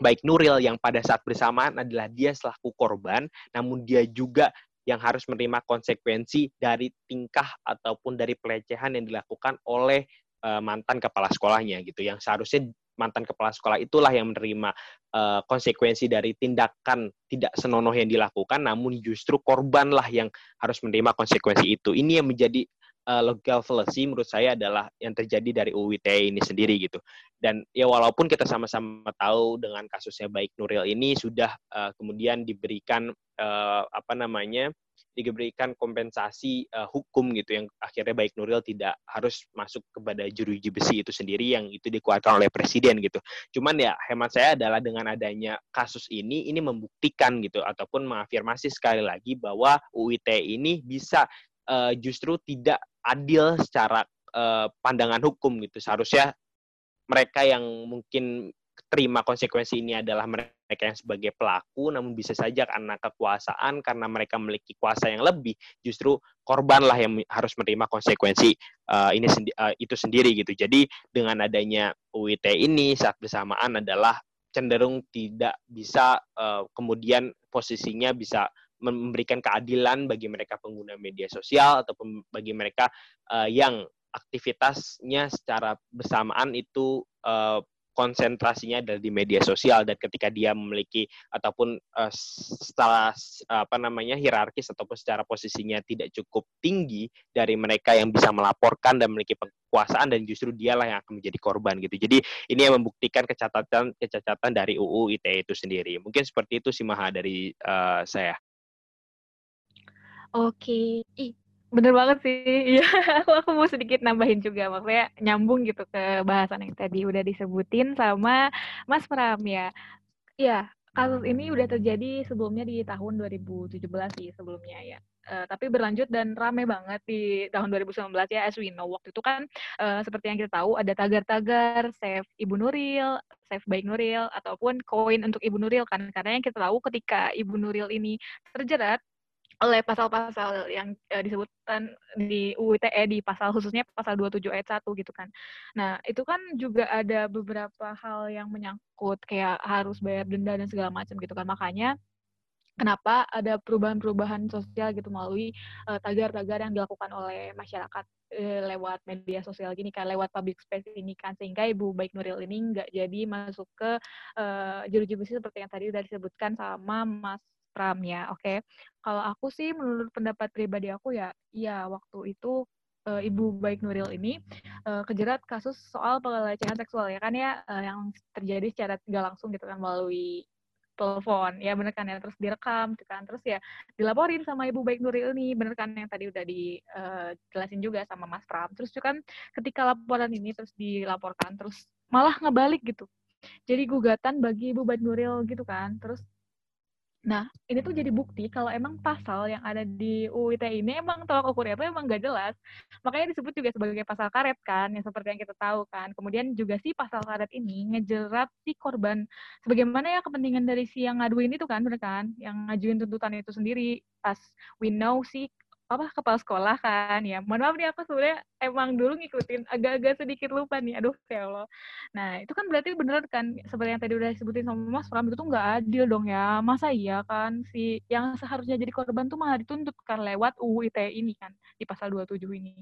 baik Nuril yang pada saat bersamaan adalah dia selaku korban namun dia juga yang harus menerima konsekuensi dari tingkah ataupun dari pelecehan yang dilakukan oleh uh, mantan kepala sekolahnya gitu yang seharusnya mantan kepala sekolah itulah yang menerima uh, konsekuensi dari tindakan tidak senonoh yang dilakukan namun justru korbanlah yang harus menerima konsekuensi itu. Ini yang menjadi uh, legal fallacy menurut saya adalah yang terjadi dari UU ITE ini sendiri gitu. Dan ya walaupun kita sama-sama tahu dengan kasusnya baik Nuril ini sudah uh, kemudian diberikan uh, apa namanya diberikan kompensasi uh, hukum gitu yang akhirnya baik Nuril tidak harus masuk kepada jeruji besi itu sendiri yang itu dikuatkan oleh presiden gitu. Cuman ya hemat saya adalah dengan adanya kasus ini ini membuktikan gitu ataupun mengafirmasi sekali lagi bahwa UIT ini bisa uh, justru tidak adil secara uh, pandangan hukum gitu. Seharusnya mereka yang mungkin terima konsekuensi ini adalah mereka yang sebagai pelaku, namun bisa saja karena kekuasaan, karena mereka memiliki kuasa yang lebih, justru korbanlah yang harus menerima konsekuensi uh, ini sendi uh, itu sendiri gitu. Jadi dengan adanya UIT ini saat bersamaan adalah cenderung tidak bisa uh, kemudian posisinya bisa memberikan keadilan bagi mereka pengguna media sosial ataupun bagi mereka uh, yang aktivitasnya secara bersamaan itu uh, konsentrasinya ada di media sosial dan ketika dia memiliki ataupun uh, setelah apa namanya hierarkis ataupun secara posisinya tidak cukup tinggi dari mereka yang bisa melaporkan dan memiliki kekuasaan dan justru dialah yang akan menjadi korban gitu. Jadi ini yang membuktikan kecacatan kecacatan dari UU ITE itu sendiri. Mungkin seperti itu sih Maha dari uh, saya. Oke, ih Bener banget sih. Iya, aku aku mau sedikit nambahin juga maksudnya nyambung gitu ke bahasan yang tadi udah disebutin sama Mas Pram ya. Iya, kasus ini udah terjadi sebelumnya di tahun 2017 sih sebelumnya ya. Uh, tapi berlanjut dan rame banget di tahun 2019 ya as we know waktu itu kan uh, seperti yang kita tahu ada tagar-tagar save Ibu Nuril, save baik Nuril ataupun koin untuk Ibu Nuril kan karena yang kita tahu ketika Ibu Nuril ini terjerat oleh pasal-pasal yang uh, disebutkan di UU ITE di pasal khususnya pasal 27 ayat 1 gitu kan. Nah, itu kan juga ada beberapa hal yang menyangkut kayak harus bayar denda dan segala macam gitu kan. Makanya kenapa ada perubahan-perubahan sosial gitu melalui tagar tagar-tagar yang dilakukan oleh masyarakat uh, lewat media sosial gini kan, lewat public space ini kan, sehingga Ibu Baik Nuril ini nggak jadi masuk ke uh, jeruji seperti yang tadi udah disebutkan sama Mas Pram ya, oke. Okay. Kalau aku sih menurut pendapat pribadi aku ya, ya waktu itu uh, Ibu Baik Nuril ini uh, kejerat kasus soal pelecehan seksual ya kan ya uh, yang terjadi secara tidak langsung gitu kan melalui telepon ya bener kan ya terus direkam gitu kan terus ya dilaporin sama Ibu Baik Nuril ini bener kan yang tadi udah dijelasin juga sama Mas Pram terus juga kan ketika laporan ini terus dilaporkan terus malah ngebalik gitu jadi gugatan bagi Ibu Baik Nuril gitu kan terus Nah, ini tuh jadi bukti kalau emang pasal yang ada di UU ITE ini emang tolak ukurnya itu emang gak jelas. Makanya disebut juga sebagai pasal karet kan, yang seperti yang kita tahu kan. Kemudian juga si pasal karet ini ngejerat si korban. Sebagaimana ya kepentingan dari si yang ngaduin itu kan, bener kan? Yang ngajuin tuntutan itu sendiri. Pas we know si apa kepala sekolah kan ya. Mohon maaf nih aku sebenarnya emang dulu ngikutin agak-agak sedikit lupa nih aduh ya Allah. Nah itu kan berarti bener kan seperti yang tadi udah disebutin sama Mas Pram itu tuh nggak adil dong ya. Masa iya kan si yang seharusnya jadi korban tuh malah dituntut kan lewat UU ITE ini kan di pasal 27 ini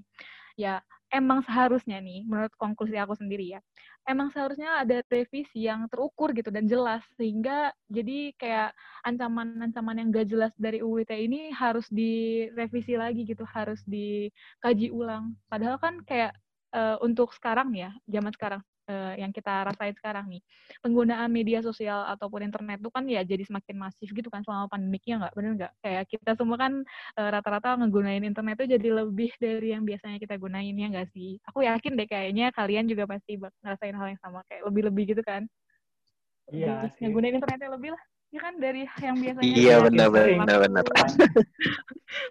ya emang seharusnya nih menurut konklusi aku sendiri ya emang seharusnya ada revisi yang terukur gitu dan jelas sehingga jadi kayak ancaman-ancaman yang gak jelas dari ITE ini harus direvisi lagi gitu harus dikaji ulang. Padahal kan kayak uh, untuk sekarang ya zaman sekarang uh, yang kita rasain sekarang nih. Penggunaan media sosial ataupun internet itu kan ya jadi semakin masif gitu kan selama pandemiknya nggak? Bener nggak? Kayak kita semua kan uh, rata-rata ngegunain internet itu jadi lebih dari yang biasanya kita gunain ya nggak sih? Aku yakin deh kayaknya kalian juga pasti ngerasain hal yang sama kayak lebih-lebih gitu kan? Iya sih. ngegunain internetnya lebih lah ya kan? Dari yang biasanya iya benar benar benar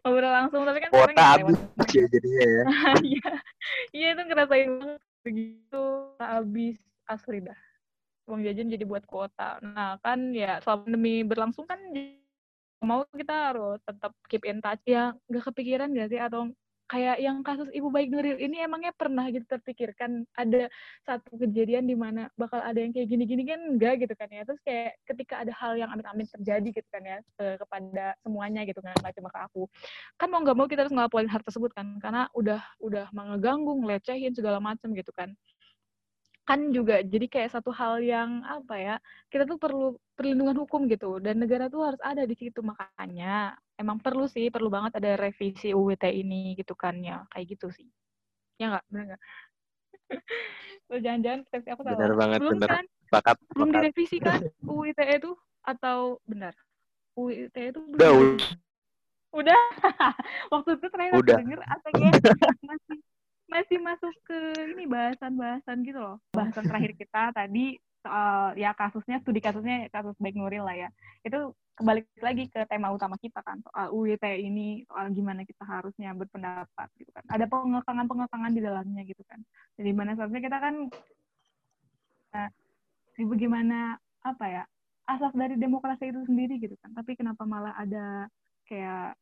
ngobrol langsung tapi kan kuota habis ya jadinya ya. Iya. Iya itu ngerasain banget begitu habis asli dah. Uang jajan jadi buat kuota. Nah kan ya selama pandemi berlangsung kan mau kita harus tetap keep in touch ya. Nggak kepikiran gak sih atau kayak yang kasus Ibu Baik Nuril ini emangnya pernah gitu terpikirkan ada satu kejadian di mana bakal ada yang kayak gini-gini? Kan enggak gitu kan ya. Terus kayak ketika ada hal yang amit-amit terjadi gitu kan ya kepada semuanya gitu kan cuma ke aku. Kan mau nggak mau kita harus ngelaporin hal tersebut kan karena udah udah mengeganggu ngelecehin segala macam gitu kan. Kan juga jadi kayak satu hal yang apa ya kita tuh perlu perlindungan hukum gitu dan negara tuh harus ada di situ. Makanya emang perlu sih perlu banget ada revisi UUT ini gitu kan ya. Kayak gitu sih. Ya nggak? Benar nggak? Jangan-jangan persepsi aku salah benar banget belum benar kan? Bakat, belum direvisi kan ITE itu? Atau benar ITE itu belum udah Udah. Waktu itu ternyata Udah. denger aslinya masih masih masuk ke ini bahasan-bahasan gitu loh. Bahasan terakhir kita tadi soal ya kasusnya studi kasusnya kasus baik Nuril lah ya. Itu kembali lagi ke tema utama kita kan soal UIT ini soal gimana kita harusnya berpendapat gitu kan. Ada pengekangan-pengekangan di dalamnya gitu kan. Jadi mana seharusnya kita kan nah, bagaimana apa ya asas dari demokrasi itu sendiri gitu kan. Tapi kenapa malah ada kayak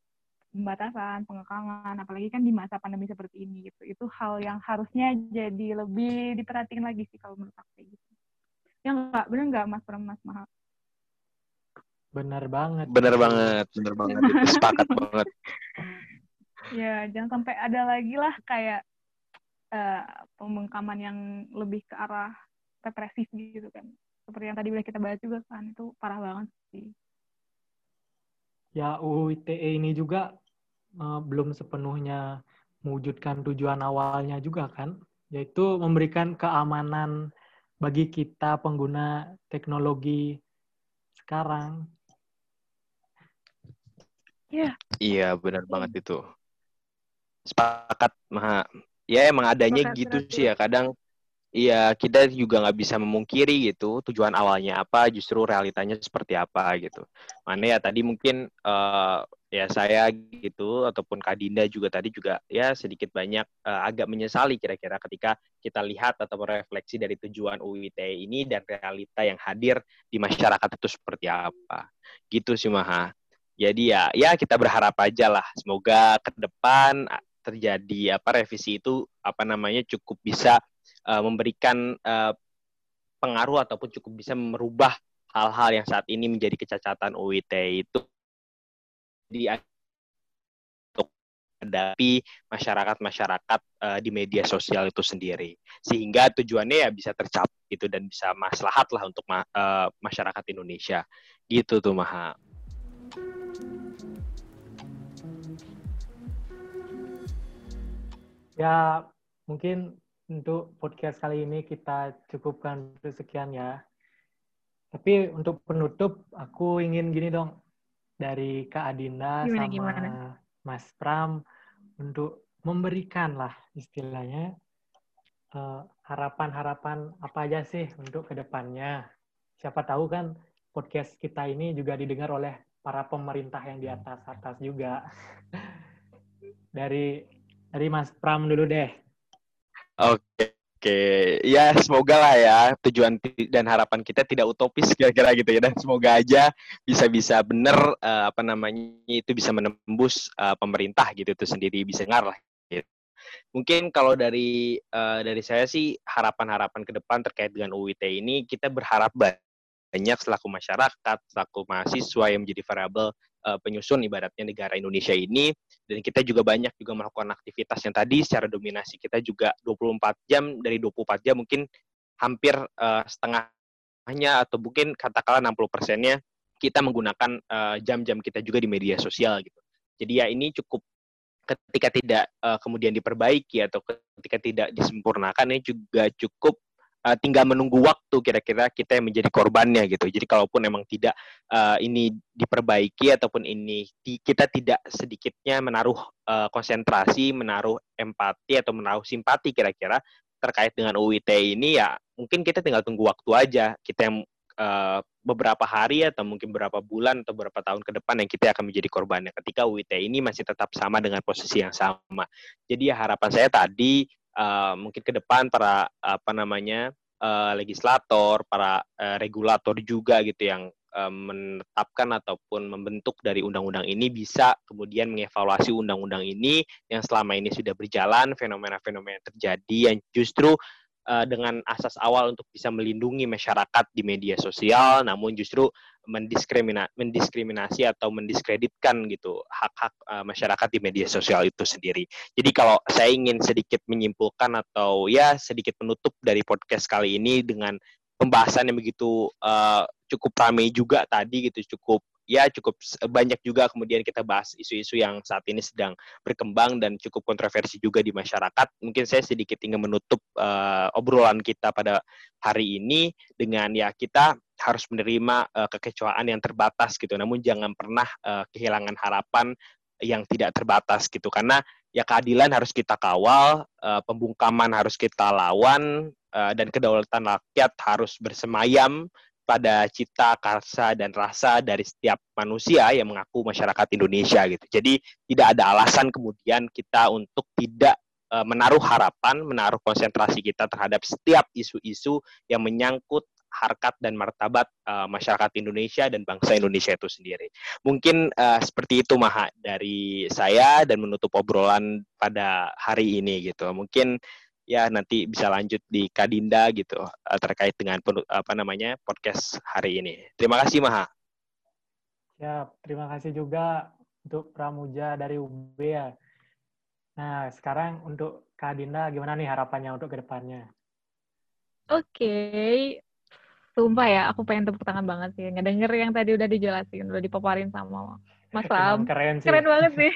pembatasan, pengekangan, apalagi kan di masa pandemi seperti ini gitu. Itu hal yang harusnya jadi lebih diperhatiin lagi sih kalau menurut aku gitu. Ya enggak, bener enggak Mas Pram, Mas Maha? Bener banget. Bener banget, bener banget. Itu sepakat banget. Ya, jangan sampai ada lagi lah kayak uh, pemengkaman yang lebih ke arah represif gitu kan. Seperti yang tadi udah kita bahas juga kan, itu parah banget sih ya UU ITE ini juga uh, belum sepenuhnya mewujudkan tujuan awalnya juga kan, yaitu memberikan keamanan bagi kita pengguna teknologi sekarang. Iya. Yeah. Iya, benar yeah. banget itu. Sepakat, Maha. Ya emang adanya Sepakat, gitu sih ya. Kadang Iya, kita juga nggak bisa memungkiri gitu tujuan awalnya apa, justru realitanya seperti apa gitu. Mana ya tadi mungkin uh, ya saya gitu ataupun Kak Dinda juga tadi juga ya sedikit banyak uh, agak menyesali kira-kira ketika kita lihat atau merefleksi dari tujuan UIT ini dan realita yang hadir di masyarakat itu seperti apa. Gitu sih Maha. Jadi ya ya kita berharap aja lah semoga ke depan terjadi apa revisi itu apa namanya cukup bisa uh, memberikan uh, pengaruh ataupun cukup bisa merubah hal-hal yang saat ini menjadi kecacatan UIT itu di untuk menghadapi masyarakat-masyarakat uh, di media sosial itu sendiri sehingga tujuannya ya bisa tercapai gitu dan bisa maslahat lah untuk ma uh, masyarakat Indonesia gitu tuh Maha. Ya mungkin untuk podcast kali ini kita cukupkan sekian ya. Tapi untuk penutup, aku ingin gini dong, dari Kak Adinda gimana, sama gimana? Mas Pram, untuk memberikan lah istilahnya harapan eh, harapan-harapan apa aja sih untuk ke depannya. Siapa tahu kan podcast kita ini juga didengar oleh para pemerintah yang di atas-atas juga. dari dari Mas Pram dulu deh. Oke, oke. Ya, semoga lah ya tujuan dan harapan kita tidak utopis kira-kira gitu ya. Dan semoga aja bisa-bisa benar uh, apa namanya itu bisa menembus uh, pemerintah gitu itu sendiri bisa dengar lah. Gitu. Mungkin kalau dari uh, dari saya sih harapan-harapan ke depan terkait dengan UIT ini kita berharap banyak selaku masyarakat, selaku mahasiswa yang menjadi variabel uh, penyusun ibaratnya negara Indonesia ini dan kita juga banyak juga melakukan aktivitas yang tadi secara dominasi kita juga 24 jam dari 24 jam mungkin hampir uh, setengahnya atau mungkin katakanlah 60 persennya kita menggunakan jam-jam uh, kita juga di media sosial gitu. Jadi ya ini cukup ketika tidak uh, kemudian diperbaiki atau ketika tidak disempurnakan ini juga cukup uh, tinggal menunggu waktu kira-kira kita yang menjadi korbannya gitu. Jadi kalaupun memang tidak uh, ini diperbaiki ataupun ini di, kita tidak sedikitnya menaruh uh, konsentrasi, menaruh empati atau menaruh simpati kira-kira terkait dengan UIT ini ya mungkin kita tinggal tunggu waktu aja. Kita yang uh, beberapa hari atau mungkin beberapa bulan atau beberapa tahun ke depan yang kita akan menjadi korbannya ketika UIT ini masih tetap sama dengan posisi yang sama. Jadi harapan saya tadi uh, mungkin ke depan para apa namanya uh, legislator, para uh, regulator juga gitu yang uh, menetapkan ataupun membentuk dari undang-undang ini bisa kemudian mengevaluasi undang-undang ini yang selama ini sudah berjalan, fenomena-fenomena terjadi yang justru uh, dengan asas awal untuk bisa melindungi masyarakat di media sosial, namun justru mendiskrimina mendiskriminasi atau mendiskreditkan gitu hak-hak uh, masyarakat di media sosial itu sendiri. Jadi kalau saya ingin sedikit menyimpulkan atau ya sedikit penutup dari podcast kali ini dengan pembahasan yang begitu uh, cukup ramai juga tadi gitu, cukup ya cukup banyak juga kemudian kita bahas isu-isu yang saat ini sedang berkembang dan cukup kontroversi juga di masyarakat. Mungkin saya sedikit ingin menutup uh, obrolan kita pada hari ini dengan ya kita harus menerima uh, kekecewaan yang terbatas gitu. Namun jangan pernah uh, kehilangan harapan yang tidak terbatas gitu karena ya keadilan harus kita kawal, uh, pembungkaman harus kita lawan uh, dan kedaulatan rakyat harus bersemayam pada cita, karsa, dan rasa dari setiap manusia yang mengaku masyarakat Indonesia gitu. Jadi tidak ada alasan kemudian kita untuk tidak uh, menaruh harapan, menaruh konsentrasi kita terhadap setiap isu-isu yang menyangkut harkat dan martabat uh, masyarakat Indonesia dan bangsa Indonesia itu sendiri. Mungkin uh, seperti itu Maha dari saya dan menutup obrolan pada hari ini gitu. Mungkin ya nanti bisa lanjut di Kadinda gitu uh, terkait dengan apa namanya podcast hari ini. Terima kasih Maha. Ya, terima kasih juga untuk Pramuja dari UB ya. Nah, sekarang untuk Kadinda gimana nih harapannya untuk ke depannya? Oke, okay. Sumpah ya, aku pengen tepuk tangan banget sih. Ngedenger yang tadi udah dijelasin, udah dipaparin sama Mas Ram. Keren sih. Keren banget sih.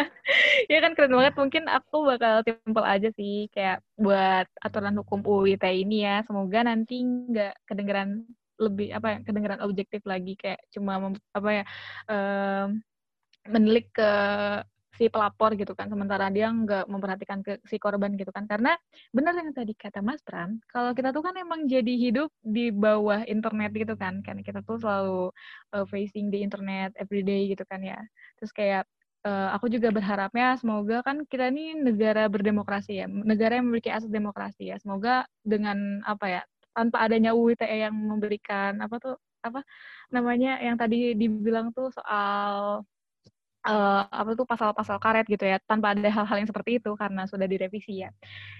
ya kan keren banget. Mungkin aku bakal simpel aja sih. Kayak buat aturan hukum UIT ini ya. Semoga nanti nggak kedengeran lebih apa ya kedengeran objektif lagi kayak cuma apa ya um, menelik ke si pelapor gitu kan sementara dia nggak memperhatikan ke si korban gitu kan. Karena benar yang tadi kata Mas Pram kalau kita tuh kan emang jadi hidup di bawah internet gitu kan kan kita tuh selalu uh, facing di internet everyday gitu kan ya. Terus kayak uh, aku juga berharapnya semoga kan kita ini negara berdemokrasi ya negara yang memiliki asas demokrasi ya. Semoga dengan apa ya tanpa adanya UU ITE yang memberikan apa tuh apa namanya yang tadi dibilang tuh soal uh, apa tuh pasal-pasal karet gitu ya tanpa ada hal-hal yang seperti itu karena sudah direvisi ya.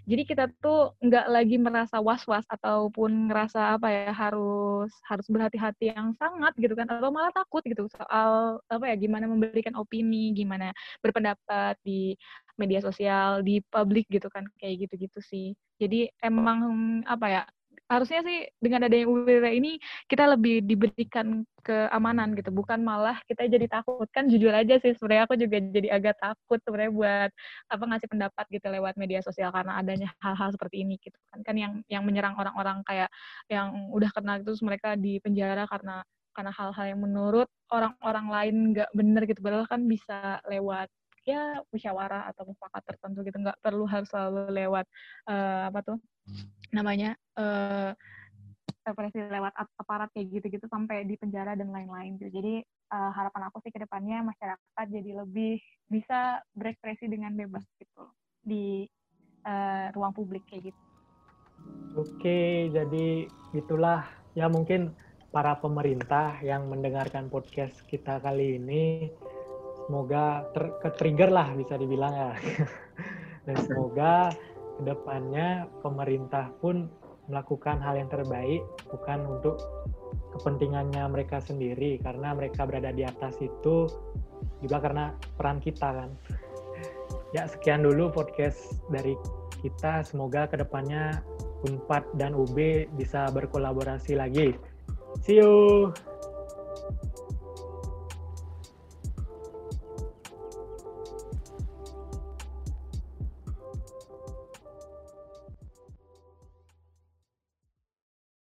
Jadi kita tuh nggak lagi merasa was-was ataupun ngerasa apa ya harus harus berhati-hati yang sangat gitu kan atau malah takut gitu soal apa ya gimana memberikan opini gimana berpendapat di media sosial di publik gitu kan kayak gitu-gitu sih. Jadi emang apa ya harusnya sih dengan adanya UWW ini kita lebih diberikan keamanan gitu. Bukan malah kita jadi takut. Kan jujur aja sih sebenarnya aku juga jadi agak takut sebenarnya buat apa ngasih pendapat gitu lewat media sosial karena adanya hal-hal seperti ini gitu kan. Kan yang yang menyerang orang-orang kayak yang udah kena terus mereka di penjara karena karena hal-hal yang menurut orang-orang lain nggak bener gitu. Padahal kan bisa lewat ya musyawarah atau mufakat tertentu gitu. Nggak perlu harus selalu lewat uh, apa tuh namanya uh, represi lewat aparat kayak gitu-gitu sampai di penjara dan lain-lain gitu. Jadi uh, harapan aku sih ke depannya masyarakat jadi lebih bisa berekspresi dengan bebas gitu di uh, ruang publik kayak gitu. Oke, jadi itulah ya mungkin para pemerintah yang mendengarkan podcast kita kali ini semoga ter ke trigger lah bisa dibilang ya dan semoga ke depannya pemerintah pun melakukan hal yang terbaik bukan untuk kepentingannya mereka sendiri karena mereka berada di atas itu juga karena peran kita kan. Ya sekian dulu podcast dari kita. Semoga ke depannya Unpad dan UB bisa berkolaborasi lagi. See you